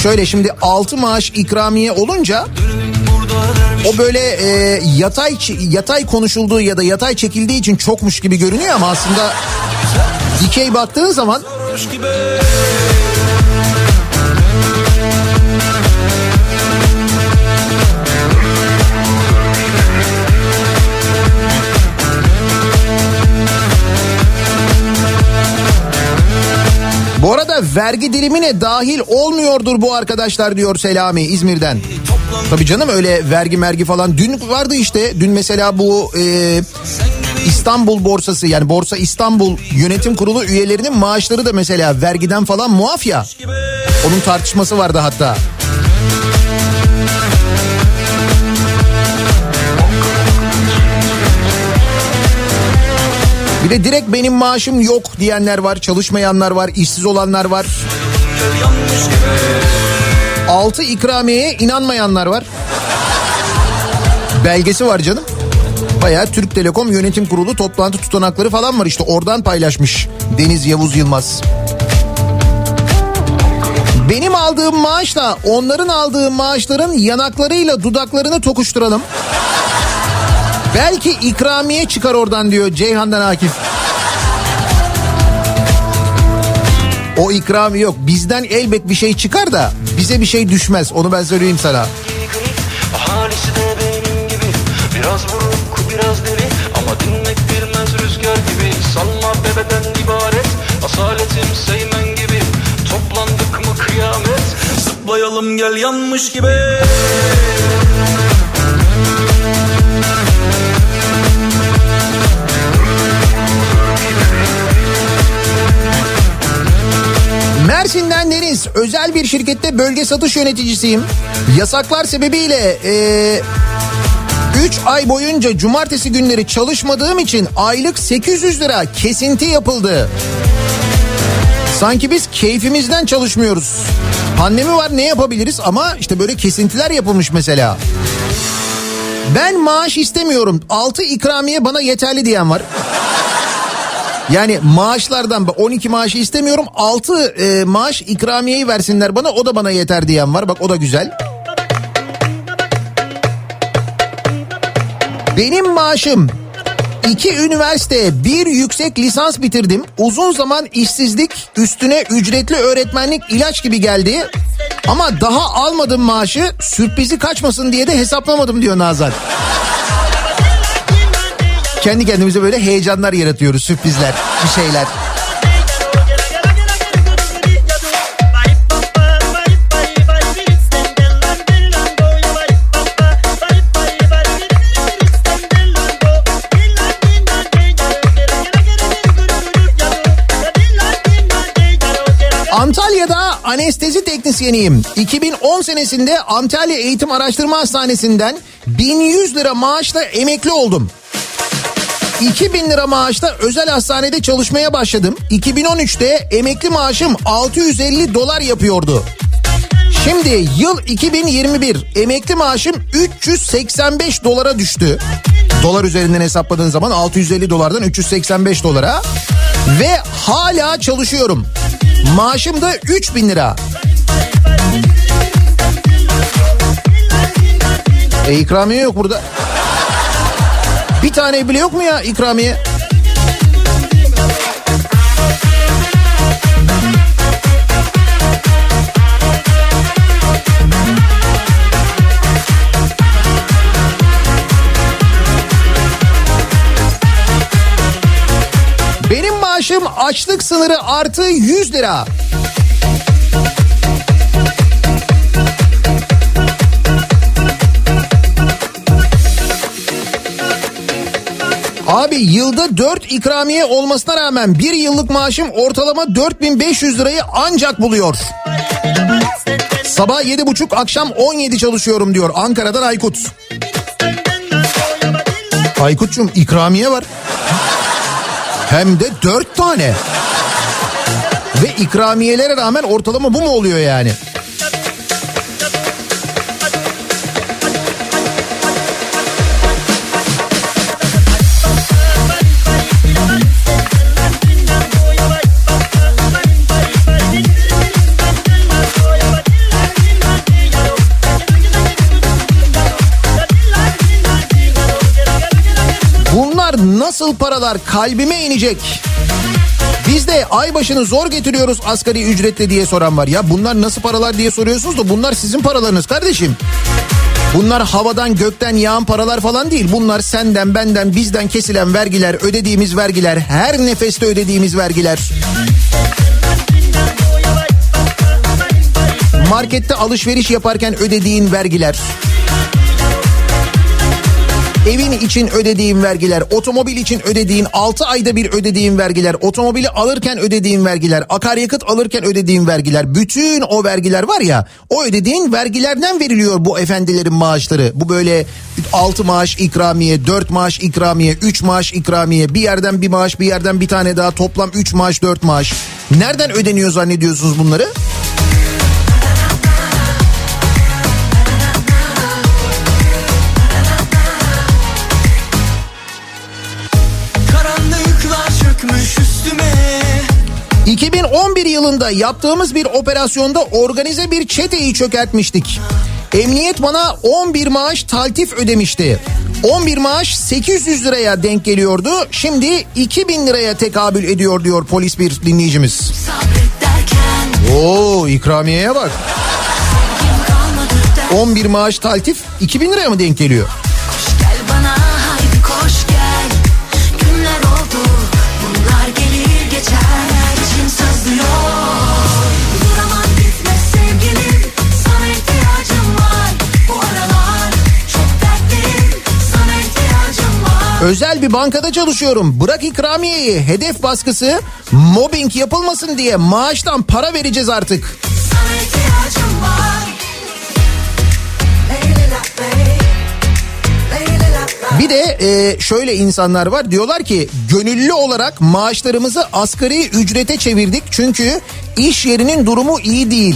Şöyle şimdi 6 maaş ikramiye olunca o böyle e, yatay yatay konuşulduğu ya da yatay çekildiği için çokmuş gibi görünüyor ama aslında dikey baktığın zaman vergi dilimine dahil olmuyordur bu arkadaşlar diyor Selami İzmir'den. Tabii canım öyle vergi mergi falan. Dün vardı işte dün mesela bu e, İstanbul borsası yani Borsa İstanbul yönetim kurulu üyelerinin maaşları da mesela vergiden falan muaf ya. Onun tartışması vardı hatta. Bir de direkt benim maaşım yok diyenler var, çalışmayanlar var, işsiz olanlar var. Altı ikramiyeye inanmayanlar var. Belgesi var canım. Bayağı Türk Telekom Yönetim Kurulu toplantı tutanakları falan var işte oradan paylaşmış Deniz Yavuz Yılmaz. Benim aldığım maaşla onların aldığı maaşların yanaklarıyla dudaklarını tokuşturalım. Belki ikramiye çıkar oradan diyor Ceyhan'dan Akif. O ikrami yok. Bizden elbet bir şey çıkar da bize bir şey düşmez. Onu ben söyleyeyim sana. Asaletim seymen gibi Toplandık mı kıyamet Zıplayalım gel yanmış gibi Mersin'den Deniz özel bir şirkette bölge satış yöneticisiyim. Yasaklar sebebiyle 3 ay boyunca cumartesi günleri çalışmadığım için aylık 800 lira kesinti yapıldı. Sanki biz keyfimizden çalışmıyoruz. Pandemi var ne yapabiliriz ama işte böyle kesintiler yapılmış mesela. Ben maaş istemiyorum. 6 ikramiye bana yeterli diyen var. Yani maaşlardan 12 maaşı istemiyorum 6 e, maaş ikramiyeyi versinler bana o da bana yeter diyen var. Bak o da güzel. Benim maaşım iki üniversite bir yüksek lisans bitirdim. Uzun zaman işsizlik üstüne ücretli öğretmenlik ilaç gibi geldi. Ama daha almadım maaşı sürprizi kaçmasın diye de hesaplamadım diyor Nazan. Kendi kendimize böyle heyecanlar yaratıyoruz sürprizler bir şeyler. Antalya'da anestezi teknisyeniyim. 2010 senesinde Antalya Eğitim Araştırma Hastanesi'nden 1100 lira maaşla emekli oldum. 2000 lira maaşta özel hastanede çalışmaya başladım. 2013'te emekli maaşım 650 dolar yapıyordu. Şimdi yıl 2021 emekli maaşım 385 dolara düştü. Dolar üzerinden hesapladığın zaman 650 dolardan 385 dolara. Ve hala çalışıyorum. Maaşım da 3000 lira. E ikramiye yok burada. Tane bile yok mu ya ikramiye? Benim maaşım açlık sınırı artı 100 lira. Abi yılda 4 ikramiye olmasına rağmen bir yıllık maaşım ortalama 4500 lirayı ancak buluyor. Sabah 7.30 akşam 17 çalışıyorum diyor Ankara'dan Aykut. Aykut'cum ikramiye var. Hem de 4 tane. Ve ikramiyelere rağmen ortalama bu mu oluyor yani? Nasıl paralar kalbime inecek? Biz de ay başını zor getiriyoruz asgari ücretle diye soran var. Ya bunlar nasıl paralar diye soruyorsunuz da bunlar sizin paralarınız kardeşim. Bunlar havadan gökten yağan paralar falan değil. Bunlar senden benden bizden kesilen vergiler, ödediğimiz vergiler, her nefeste ödediğimiz vergiler. Markette alışveriş yaparken ödediğin vergiler. Evin için ödediğin vergiler, otomobil için ödediğin 6 ayda bir ödediğin vergiler, otomobili alırken ödediğin vergiler, akaryakıt alırken ödediğin vergiler, bütün o vergiler var ya, o ödediğin vergilerden veriliyor bu efendilerin maaşları. Bu böyle 6 maaş ikramiye, 4 maaş ikramiye, 3 maaş ikramiye, bir yerden bir maaş, bir yerden bir tane daha toplam 3 maaş, 4 maaş. Nereden ödeniyor zannediyorsunuz bunları? Karanlıklar 2011 yılında yaptığımız bir operasyonda organize bir çeteyi çökertmiştik. Emniyet bana 11 maaş taltif ödemişti. 11 maaş 800 liraya denk geliyordu. Şimdi 2000 liraya tekabül ediyor diyor polis bir dinleyicimiz. Oo ikramiyeye bak. kalmadı der 11 maaş taltif 2000 liraya mı denk geliyor? Özel bir bankada çalışıyorum. Bırak ikramiyeyi, hedef baskısı, mobbing yapılmasın diye maaştan para vereceğiz artık. Bir de e, şöyle insanlar var diyorlar ki gönüllü olarak maaşlarımızı asgari ücrete çevirdik çünkü iş yerinin durumu iyi değil.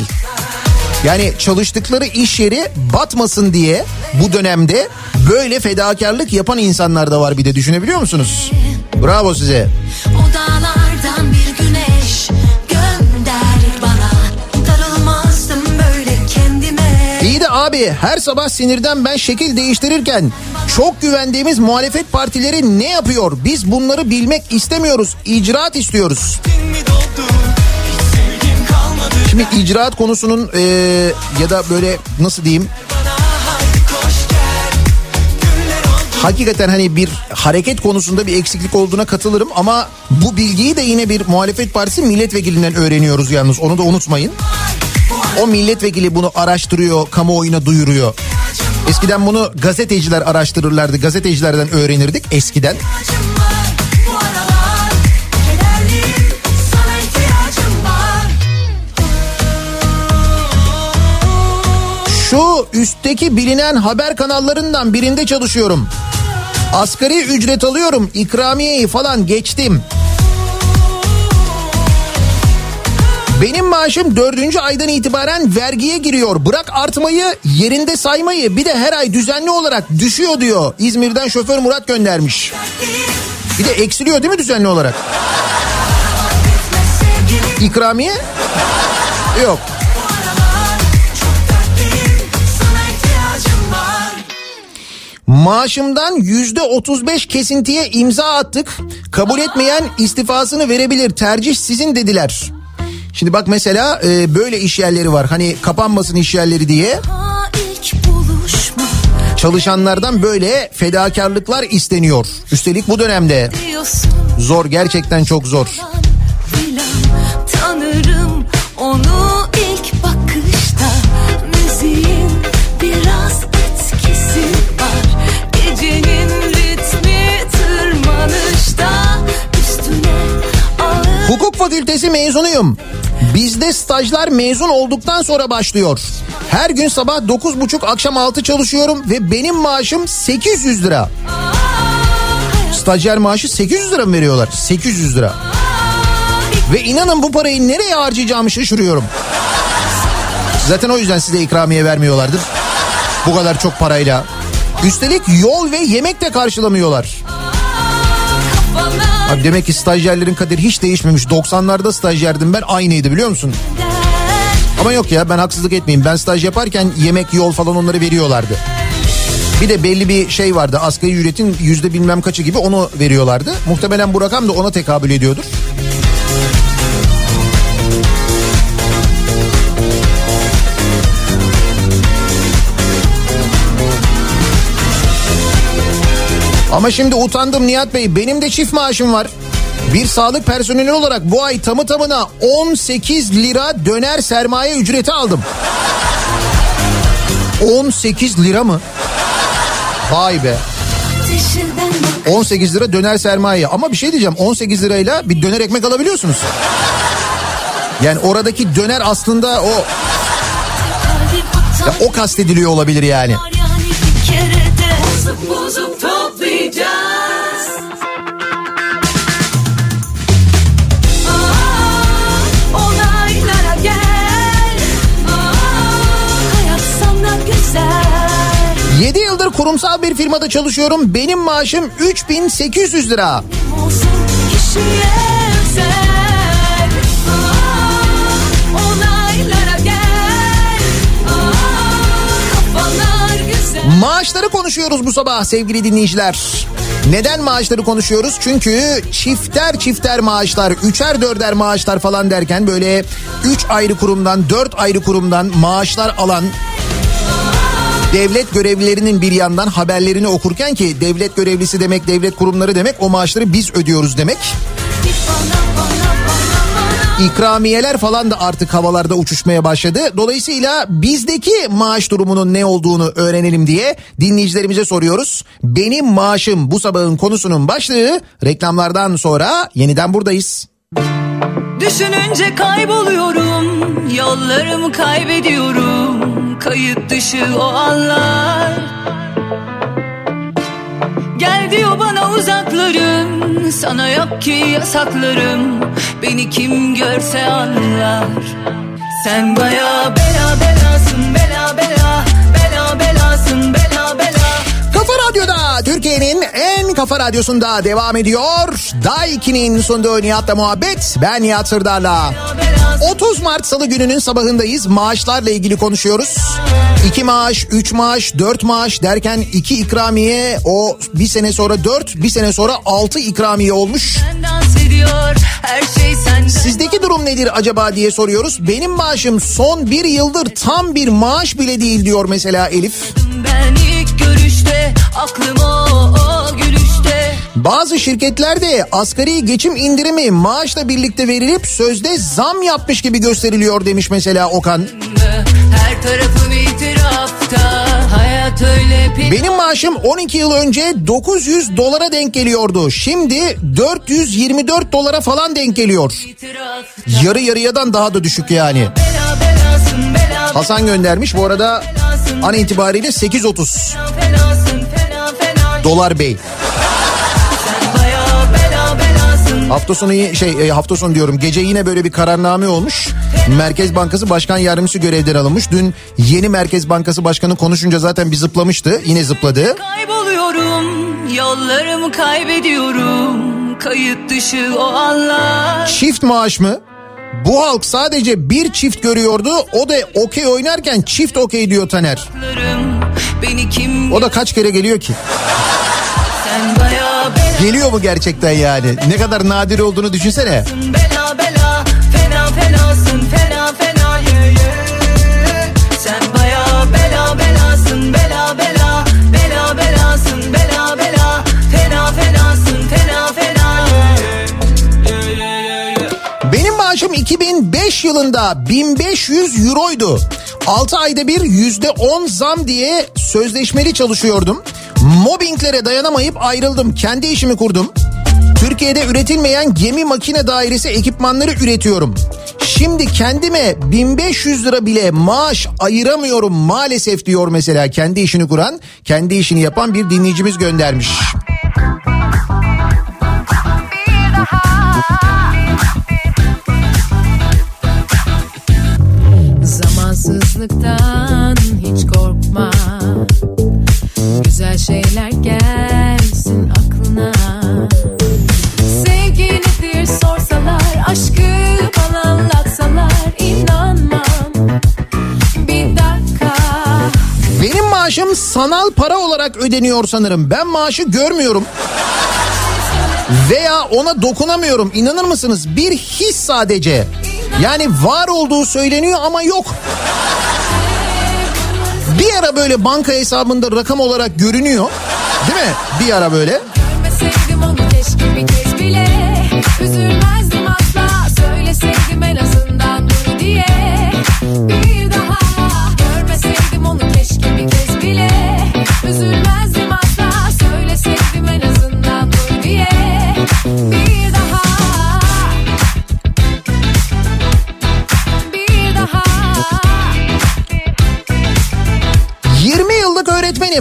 Yani çalıştıkları iş yeri batmasın diye bu dönemde böyle fedakarlık yapan insanlar da var bir de düşünebiliyor musunuz? Bravo size. O dağlardan bir güneş gönder bana Darılmazdım böyle kendime İyi de abi her sabah sinirden ben şekil değiştirirken çok güvendiğimiz muhalefet partileri ne yapıyor? Biz bunları bilmek istemiyoruz. İcraat istiyoruz. mi Şimdi icraat konusunun e, ya da böyle nasıl diyeyim hakikaten hani bir hareket konusunda bir eksiklik olduğuna katılırım ama bu bilgiyi de yine bir muhalefet partisi milletvekilinden öğreniyoruz yalnız onu da unutmayın. O milletvekili bunu araştırıyor, kamuoyuna duyuruyor. Eskiden bunu gazeteciler araştırırlardı, gazetecilerden öğrenirdik eskiden. Şu üstteki bilinen haber kanallarından birinde çalışıyorum. Asgari ücret alıyorum ikramiyeyi falan geçtim. Benim maaşım dördüncü aydan itibaren vergiye giriyor. Bırak artmayı yerinde saymayı bir de her ay düzenli olarak düşüyor diyor. İzmir'den şoför Murat göndermiş. Bir de eksiliyor değil mi düzenli olarak? İkramiye? Yok. Maaşımdan yüzde 35 kesintiye imza attık. Kabul etmeyen istifasını verebilir. Tercih sizin dediler. Şimdi bak mesela e, böyle iş yerleri var. Hani kapanmasın iş yerleri diye. Çalışanlardan böyle fedakarlıklar isteniyor. Üstelik bu dönemde. Zor gerçekten çok zor. Tanırım onu Hukuk fakültesi mezunuyum. Bizde stajlar mezun olduktan sonra başlıyor. Her gün sabah 9.30 akşam 6 çalışıyorum ve benim maaşım 800 lira. Stajyer maaşı 800 lira mı veriyorlar? 800 lira. Ve inanın bu parayı nereye harcayacağımı şaşırıyorum. Zaten o yüzden size ikramiye vermiyorlardır. Bu kadar çok parayla. Üstelik yol ve yemek de karşılamıyorlar. Abi demek ki stajyerlerin kaderi hiç değişmemiş. 90'larda stajyerdim ben aynıydı biliyor musun? Ama yok ya ben haksızlık etmeyeyim. Ben staj yaparken yemek, yol falan onları veriyorlardı. Bir de belli bir şey vardı. Asgari ücretin yüzde bilmem kaçı gibi onu veriyorlardı. Muhtemelen bu rakam da ona tekabül ediyordur. Ama şimdi utandım Nihat Bey. Benim de çift maaşım var. Bir sağlık personeli olarak bu ay tamı tamına 18 lira döner sermaye ücreti aldım. 18 lira mı? Vay be. 18 lira döner sermaye. Ama bir şey diyeceğim 18 lirayla bir döner ekmek alabiliyorsunuz. Yani oradaki döner aslında o ya o kastediliyor olabilir yani. Kurumsal bir firmada çalışıyorum. Benim maaşım 3800 lira. Maaşları konuşuyoruz bu sabah sevgili dinleyiciler. Neden maaşları konuşuyoruz? Çünkü çifter çifter maaşlar, üçer dörder maaşlar falan derken böyle üç ayrı kurumdan, dört ayrı kurumdan maaşlar alan devlet görevlilerinin bir yandan haberlerini okurken ki devlet görevlisi demek, devlet kurumları demek o maaşları biz ödüyoruz demek. İkramiyeler falan da artık havalarda uçuşmaya başladı. Dolayısıyla bizdeki maaş durumunun ne olduğunu öğrenelim diye dinleyicilerimize soruyoruz. Benim maaşım bu sabahın konusunun başlığı reklamlardan sonra yeniden buradayız. Düşününce kayboluyorum Yollarımı kaybediyorum Kayıt dışı o anlar. Gel diyor bana uzaklarım Sana yok ki yasaklarım. Beni kim görse anlar. Sen baya bela belasın Bela bela Bela belasın Bela bela Radyo'da Türkiye'nin en kafa radyosunda devam ediyor. Daiki'nin sunduğu Nihat'la muhabbet. Ben Nihat Sırdar'la. 30 Mart Salı gününün sabahındayız. Maaşlarla ilgili konuşuyoruz. 2 maaş, 3 maaş, 4 maaş derken 2 ikramiye o bir sene sonra 4, bir sene sonra 6 ikramiye olmuş. Sizdeki durum nedir acaba diye soruyoruz. Benim maaşım son bir yıldır tam bir maaş bile değil diyor mesela Elif. Ben ilk görüşte Aklım o, gülüşte Bazı şirketlerde asgari geçim indirimi maaşla birlikte verilip sözde zam yapmış gibi gösteriliyor demiş mesela Okan. Her tarafım itirafta Hayat öyle pek Benim maaşım 12 yıl önce 900 dolara denk geliyordu. Şimdi 424 dolara falan denk geliyor. Yarı yarıyadan daha da düşük yani. Hasan göndermiş bu arada an itibariyle 8.30. Dolar Bey. Hafta sonu şey e, hafta sonu diyorum gece yine böyle bir kararname olmuş. Merkez Bankası Başkan Yardımcısı görevden alınmış. Dün yeni Merkez Bankası Başkanı konuşunca zaten bir zıplamıştı. Yine zıpladı. Kayboluyorum Yollarımı kaybediyorum Kayıt dışı o anlar Çift maaş mı? Bu halk sadece bir çift görüyordu. O da okey oynarken çift okey diyor Taner. Beni kim O da kaç kere geliyor ki? Geliyor mu gerçekten yani? Ne kadar nadir olduğunu düşünsene. Bela Maaşım 2005 yılında 1500 euroydu. 6 ayda bir yüzde 10 zam diye sözleşmeli çalışıyordum. Mobbinglere dayanamayıp ayrıldım. Kendi işimi kurdum. Türkiye'de üretilmeyen gemi makine dairesi ekipmanları üretiyorum. Şimdi kendime 1500 lira bile maaş ayıramıyorum maalesef diyor mesela kendi işini kuran, kendi işini yapan bir dinleyicimiz göndermiş. Maaşım sanal para olarak ödeniyor sanırım. Ben maaşı görmüyorum. Veya ona dokunamıyorum. İnanır mısınız? Bir his sadece. Yani var olduğu söyleniyor ama yok. Bir ara böyle banka hesabında rakam olarak görünüyor. Değil mi? Bir ara böyle. Görmeseydim onu keşke bir kez bile Üzülmezdim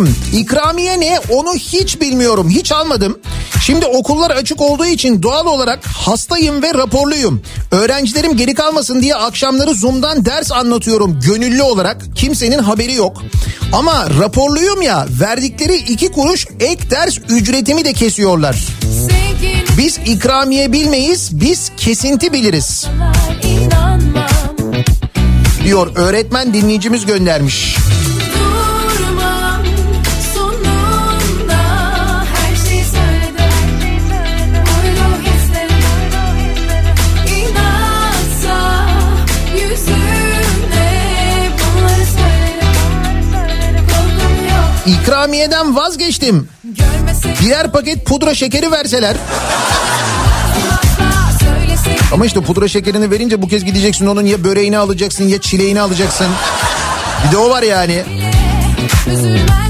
öğretmenim. İkramiye ne onu hiç bilmiyorum. Hiç almadım. Şimdi okullar açık olduğu için doğal olarak hastayım ve raporluyum. Öğrencilerim geri kalmasın diye akşamları Zoom'dan ders anlatıyorum gönüllü olarak. Kimsenin haberi yok. Ama raporluyum ya verdikleri iki kuruş ek ders ücretimi de kesiyorlar. Biz ikramiye bilmeyiz biz kesinti biliriz. Diyor öğretmen dinleyicimiz göndermiş. İkramiyeden vazgeçtim. Birer paket pudra şekeri verseler. Ama işte pudra şekerini verince bu kez gideceksin onun ya böreğini alacaksın ya çileğini alacaksın. Bir de o var yani. Üzülmezdim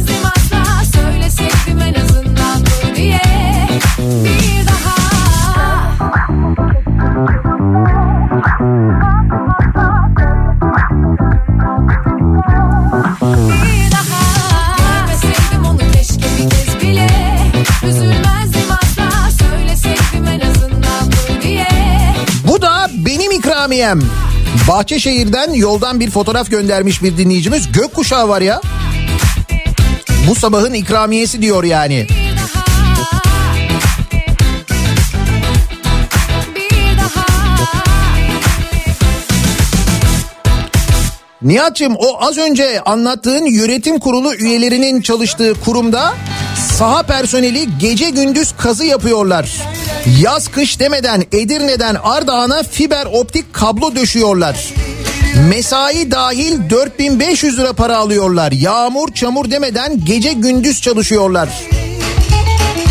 ikramiyem. Bahçeşehir'den yoldan bir fotoğraf göndermiş bir dinleyicimiz. Gökkuşağı var ya. Bu sabahın ikramiyesi diyor yani. Nihat'cığım o az önce anlattığın yönetim kurulu üyelerinin çalıştığı kurumda saha personeli gece gündüz kazı yapıyorlar. Yaz kış demeden Edirne'den Ardahan'a fiber optik kablo döşüyorlar. Mesai dahil 4500 lira para alıyorlar. Yağmur çamur demeden gece gündüz çalışıyorlar.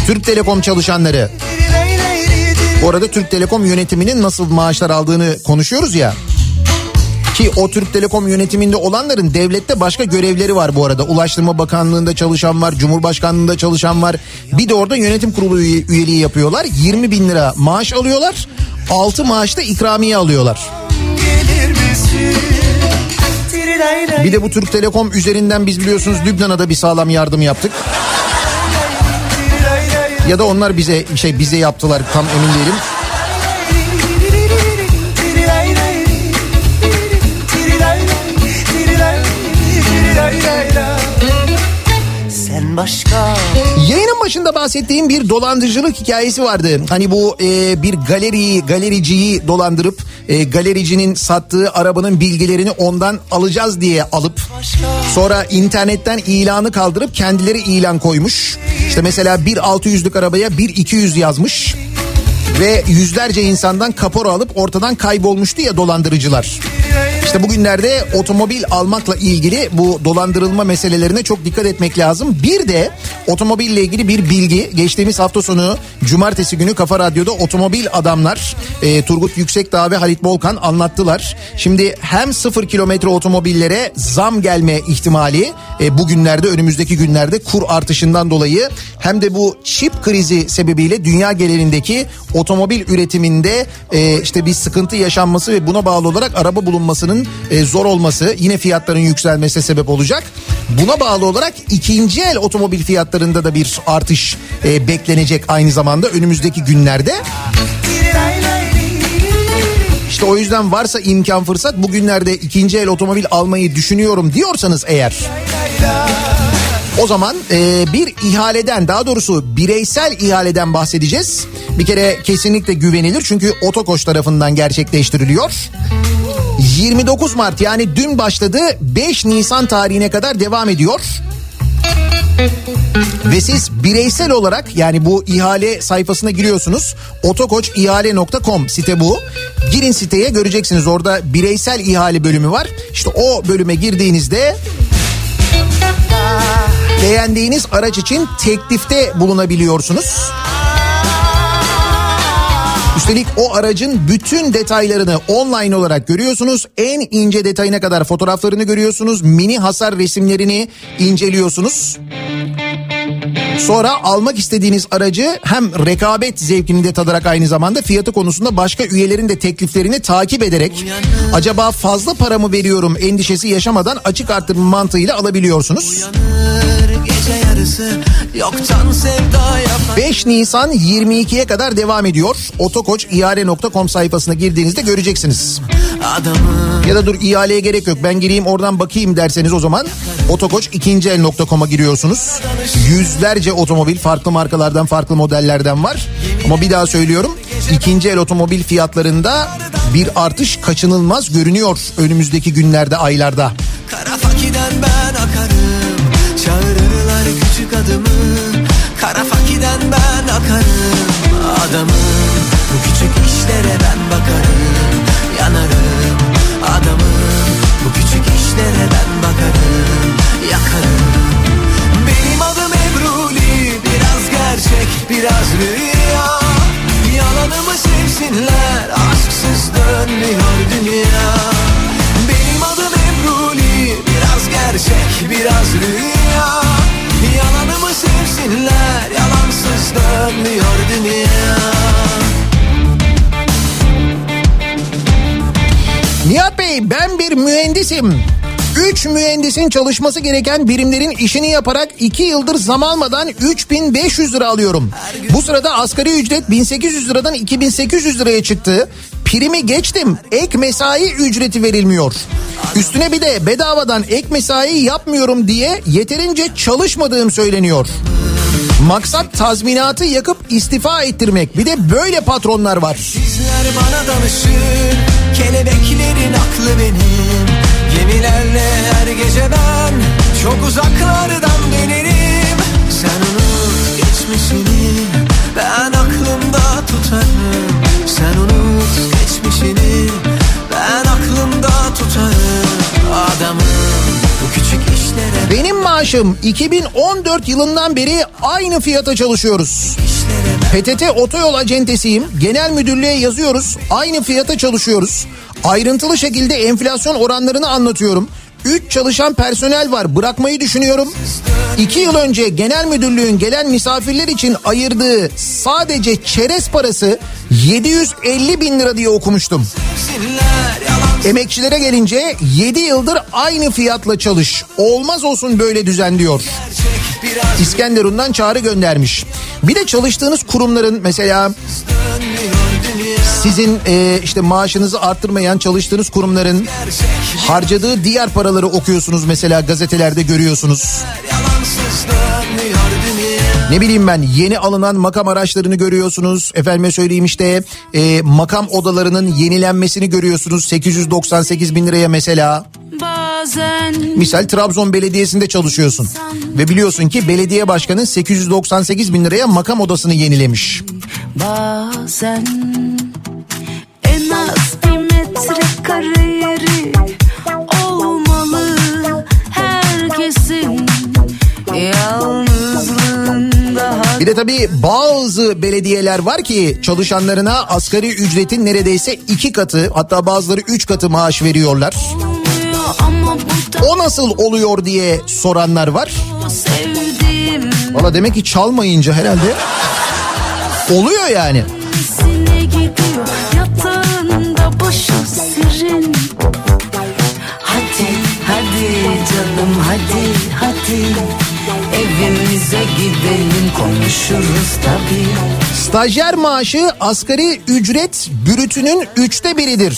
Türk Telekom çalışanları. Bu arada Türk Telekom yönetiminin nasıl maaşlar aldığını konuşuyoruz ya. Ki o Türk Telekom yönetiminde olanların devlette başka görevleri var bu arada. Ulaştırma Bakanlığı'nda çalışan var, Cumhurbaşkanlığı'nda çalışan var. Bir de orada yönetim kurulu üye- üyeliği yapıyorlar. 20 bin lira maaş alıyorlar. 6 maaşta ikramiye alıyorlar. Bir de bu Türk Telekom üzerinden biz biliyorsunuz Lübnan'a da bir sağlam yardım yaptık. Ya da onlar bize şey bize yaptılar tam emin değilim. Başka Yayının başında bahsettiğim bir dolandırıcılık hikayesi vardı. Hani bu e, bir galeriyi, galericiyi dolandırıp e, galericinin sattığı arabanın bilgilerini ondan alacağız diye alıp sonra internetten ilanı kaldırıp kendileri ilan koymuş. İşte mesela bir 600'lük arabaya bir 200 yazmış ve yüzlerce insandan kapora alıp ortadan kaybolmuştu ya dolandırıcılar. İşte bugünlerde otomobil almakla ilgili bu dolandırılma meselelerine çok dikkat etmek lazım. Bir de otomobille ilgili bir bilgi geçtiğimiz hafta sonu cumartesi günü Kafa Radyo'da otomobil adamlar e, Turgut Yüksekdağ ve Halit Volkan anlattılar. Şimdi hem sıfır kilometre otomobillere zam gelme ihtimali e, bugünlerde önümüzdeki günlerde kur artışından dolayı hem de bu çip krizi sebebiyle dünya genelindeki otomobil üretiminde e, işte bir sıkıntı yaşanması ve buna bağlı olarak araba bulunmasının e, zor olması yine fiyatların yükselmesine sebep olacak. Buna bağlı olarak ikinci el otomobil fiyatlarında da bir artış e, beklenecek aynı zamanda önümüzdeki günlerde. İşte o yüzden varsa imkan fırsat bugünlerde ikinci el otomobil almayı düşünüyorum diyorsanız eğer o zaman e, bir ihaleden daha doğrusu bireysel ihaleden bahsedeceğiz. Bir kere kesinlikle güvenilir çünkü Otokoç tarafından gerçekleştiriliyor. 29 Mart yani dün başladı 5 Nisan tarihine kadar devam ediyor. Ve siz bireysel olarak yani bu ihale sayfasına giriyorsunuz. otokoçihale.com site bu. Girin siteye göreceksiniz orada bireysel ihale bölümü var. İşte o bölüme girdiğinizde beğendiğiniz araç için teklifte bulunabiliyorsunuz. Üstelik o aracın bütün detaylarını online olarak görüyorsunuz. En ince detayına kadar fotoğraflarını görüyorsunuz. Mini hasar resimlerini inceliyorsunuz. Sonra almak istediğiniz aracı hem rekabet zevkini de tadarak aynı zamanda fiyatı konusunda başka üyelerin de tekliflerini takip ederek acaba fazla para mı veriyorum endişesi yaşamadan açık artırma mantığıyla alabiliyorsunuz. gece yarısı yoktan sevda yapar 5 Nisan 22'ye kadar devam ediyor. Otokoçihale.com sayfasına girdiğinizde göreceksiniz. adamı Ya da dur ihaleye gerek yok ben gireyim oradan bakayım derseniz o zaman Otokoç ikinci el.com'a giriyorsunuz. Yüzlerce otomobil farklı markalardan farklı modellerden var. Ama bir daha söylüyorum ikinci el otomobil fiyatlarında bir artış kaçınılmaz görünüyor önümüzdeki günlerde aylarda. Kara ben akarım Küçük adımı Kara fakiden ben akarım. Adamım Bu küçük işlere ben bakarım Yanarım. Adamım Bu küçük işlere ben bakarım Yakarım. Benim adım Ebruli Biraz gerçek biraz rüya. Yalanımı sevsinler Aşksız dönmüyor dünya. Benim adım Ebruli Biraz gerçek biraz rüya Yalanımı sevsinler Yalansız dönmüyor dünya Nihat Bey ben bir mühendisim. 3 mühendisin çalışması gereken birimlerin işini yaparak 2 yıldır zam almadan 3500 lira alıyorum. Bu sırada asgari ücret 1800 liradan 2800 liraya çıktı. Primi geçtim. Ek mesai ücreti verilmiyor. Üstüne bir de bedavadan ek mesai yapmıyorum diye yeterince çalışmadığım söyleniyor. Maksat tazminatı yakıp istifa ettirmek. Bir de böyle patronlar var. Sizler bana danışır Kelebeklerin aklı benim Gemilerle her gece ben Çok uzaklardan dönerim Sen unut geçmişini Ben aklımda tutarım Sen unut Benim maaşım 2014 yılından beri aynı fiyata çalışıyoruz. PTT otoyol acentesiyim. Genel müdürlüğe yazıyoruz. Aynı fiyata çalışıyoruz. Ayrıntılı şekilde enflasyon oranlarını anlatıyorum. 3 çalışan personel var bırakmayı düşünüyorum. 2 yıl önce genel müdürlüğün gelen misafirler için ayırdığı sadece çerez parası 750 bin lira diye okumuştum. Yalan Emekçilere gelince 7 yıldır aynı fiyatla çalış. Olmaz olsun böyle düzen diyor. İskenderun'dan çağrı göndermiş. Bir de çalıştığınız kurumların mesela sizin e, işte maaşınızı arttırmayan çalıştığınız kurumların harcadığı diğer paraları okuyorsunuz mesela gazetelerde görüyorsunuz. Ne bileyim ben yeni alınan makam araçlarını görüyorsunuz. Efendime söyleyeyim işte e, makam odalarının yenilenmesini görüyorsunuz. 898 bin liraya mesela. Bazen Misal Trabzon Belediyesi'nde çalışıyorsun. Ve biliyorsun ki belediye başkanı 898 bin liraya makam odasını yenilemiş. bazen en az bir metrekare yeri de tabii bazı belediyeler var ki çalışanlarına asgari ücretin neredeyse iki katı hatta bazıları üç katı maaş veriyorlar. O nasıl oluyor diye soranlar var. Valla demek ki çalmayınca herhalde oluyor yani. Hadi hadi canım hadi hadi Evimize gidelim konuşuruz tabii Stajyer maaşı asgari ücret bürütünün üçte biridir.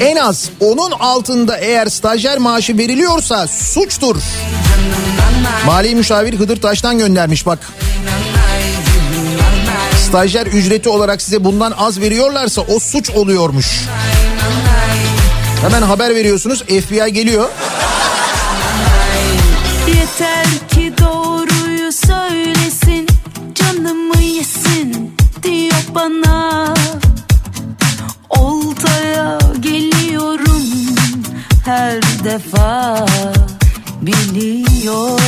En az onun altında eğer stajyer maaşı veriliyorsa suçtur. Mali müşavir Hıdır Taş'tan göndermiş bak. Stajyer ücreti olarak size bundan az veriyorlarsa o suç oluyormuş. Hemen haber veriyorsunuz FBI geliyor. Yeter ki doğruyu söylesin Canımı yesin diyor bana Oltaya geliyorum her defa biliyor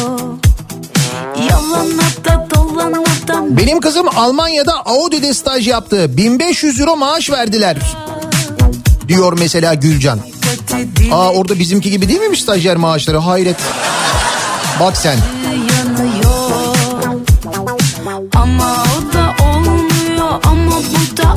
Yalana da dolana da Benim kızım Almanya'da Audi'de staj yaptı. 1500 euro maaş verdiler. Diyor mesela Gülcan. Aa orada bizimki gibi değil miymiş stajyer maaşları? Hayret. Bak sen. yanıyor Ama o da olmuyor ama bu da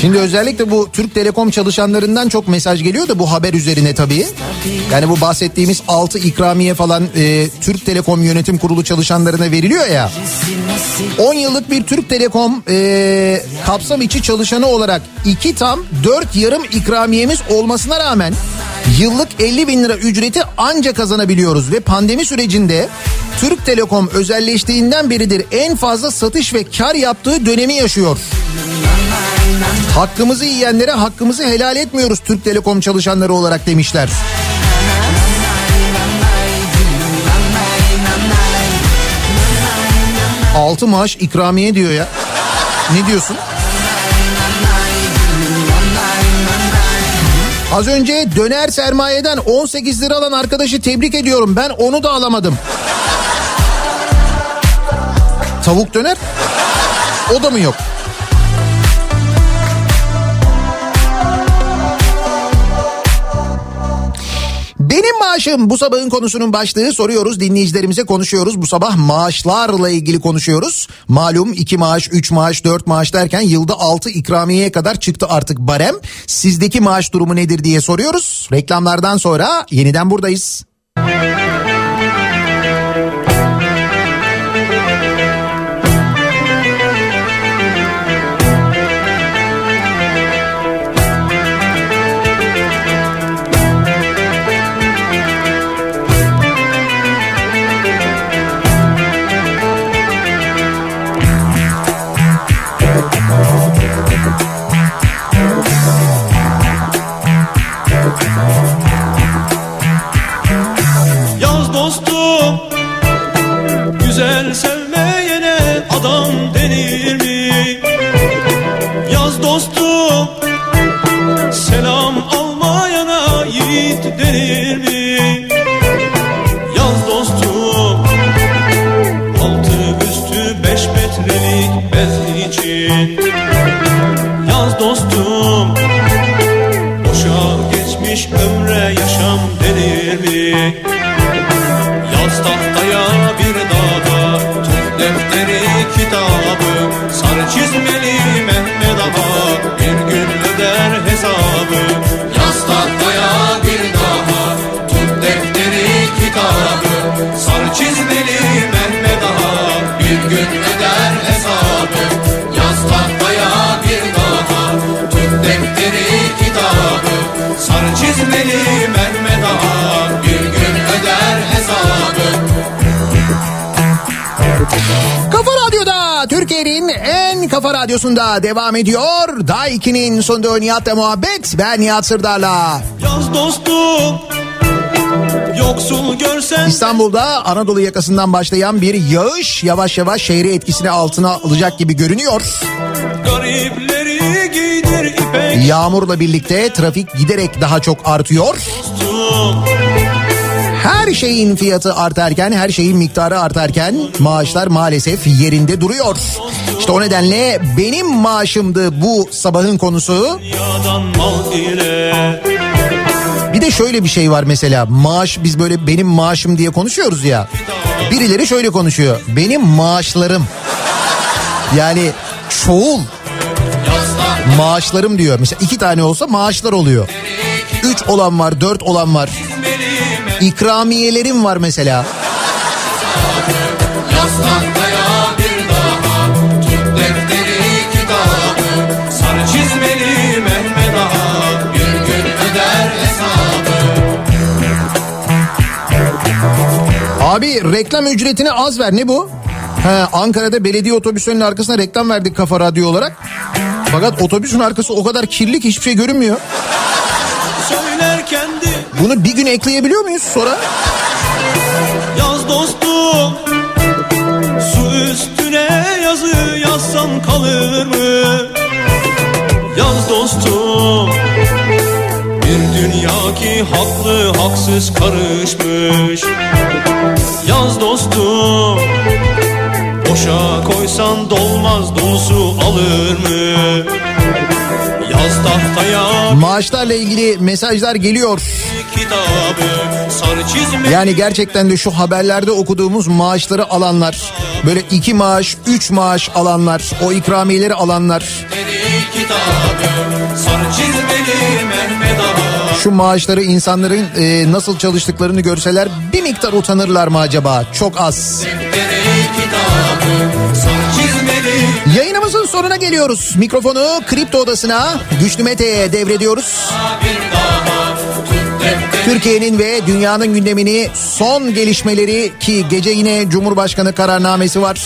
Şimdi özellikle bu Türk Telekom çalışanlarından çok mesaj geliyor da bu haber üzerine tabii. Yani bu bahsettiğimiz 6 ikramiye falan e, Türk Telekom Yönetim Kurulu çalışanlarına veriliyor ya. 10 yıllık bir Türk Telekom e, kapsam içi çalışanı olarak 2 tam 4 yarım ikramiyemiz olmasına rağmen yıllık 50 bin lira ücreti anca kazanabiliyoruz ve pandemi sürecinde Türk Telekom özelleştiğinden beridir en fazla satış ve kar yaptığı dönemi yaşıyor. Hakkımızı yiyenlere hakkımızı helal etmiyoruz Türk Telekom çalışanları olarak demişler. Altı maaş ikramiye diyor ya. Ne diyorsun? Az önce döner sermayeden 18 lira alan arkadaşı tebrik ediyorum. Ben onu da alamadım. Tavuk döner? O da mı yok? Benim maaşım bu sabahın konusunun başlığı soruyoruz dinleyicilerimize konuşuyoruz. Bu sabah maaşlarla ilgili konuşuyoruz. Malum 2 maaş, 3 maaş, 4 maaş derken yılda 6 ikramiyeye kadar çıktı artık barem. Sizdeki maaş durumu nedir diye soruyoruz. Reklamlardan sonra yeniden buradayız. Yaz tahtaya bir dağda Tüm defteri kitabı Sarı çizmeli Mehmet Ağa Bir gün öder hesabı. Yaz tahtaya bir daha Tüm defteri kitabı Sarı çizmeli Mehmet Ağa Bir gün öder hesabı. Yaz tahtaya bir daha Tüm defteri kitabı Sarı çizmeli Kafa Radyo'da Türkiye'nin en kafa radyosunda devam ediyor. Daiki'nin sonunda Nihat'la muhabbet. Ben Nihat Sırdar'la. Yaz dostum Yoksul görsen İstanbul'da Anadolu yakasından başlayan bir yağış yavaş yavaş şehri etkisini altına alacak gibi görünüyor. Garipleri giydir ipek Yağmurla birlikte trafik giderek daha çok artıyor. dostum Her şeyin fiyatı artarken, her şeyin miktarı artarken maaşlar maalesef yerinde duruyor. İşte o nedenle benim maaşımdı bu sabahın konusu. Bir de şöyle bir şey var mesela maaş biz böyle benim maaşım diye konuşuyoruz ya. Birileri şöyle konuşuyor. Benim maaşlarım. Yani çoğul maaşlarım diyor. Mesela iki tane olsa maaşlar oluyor. Üç olan var, dört olan var. İkramiyelerim var mesela. Abi reklam ücretini az ver ne bu? He, Ankara'da belediye otobüslerinin arkasına reklam verdik kafa radyo olarak. Fakat otobüsün arkası o kadar kirli ki hiçbir şey görünmüyor. Söyler kendi Bunu bir gün ekleyebiliyor muyuz sonra? Yaz dostum Su üstüne yazı yazsan kalır mı? Yaz dostum Bir dünya ki haklı haksız karışmış Yaz dostum Boşa koysan dolmaz dolusu alır mı? Maaşlarla ilgili mesajlar geliyor. Yani gerçekten de şu haberlerde okuduğumuz maaşları alanlar, böyle iki maaş, üç maaş alanlar, o ikramiyeleri alanlar, şu maaşları insanların e, nasıl çalıştıklarını görseler bir miktar utanırlar mı acaba? Çok az. Kitabı Yayınımızın sonuna geliyoruz. Mikrofonu Kripto Odası'na Güçlü Mete'ye devrediyoruz. Türkiye'nin ve dünyanın gündemini son gelişmeleri ki gece yine Cumhurbaşkanı kararnamesi var.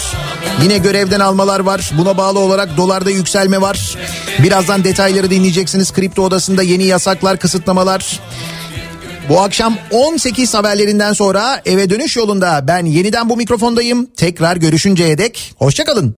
Yine görevden almalar var. Buna bağlı olarak dolarda yükselme var. Birazdan detayları dinleyeceksiniz. Kripto Odası'nda yeni yasaklar, kısıtlamalar. Bu akşam 18 haberlerinden sonra eve dönüş yolunda ben yeniden bu mikrofondayım. Tekrar görüşünceye dek hoşçakalın.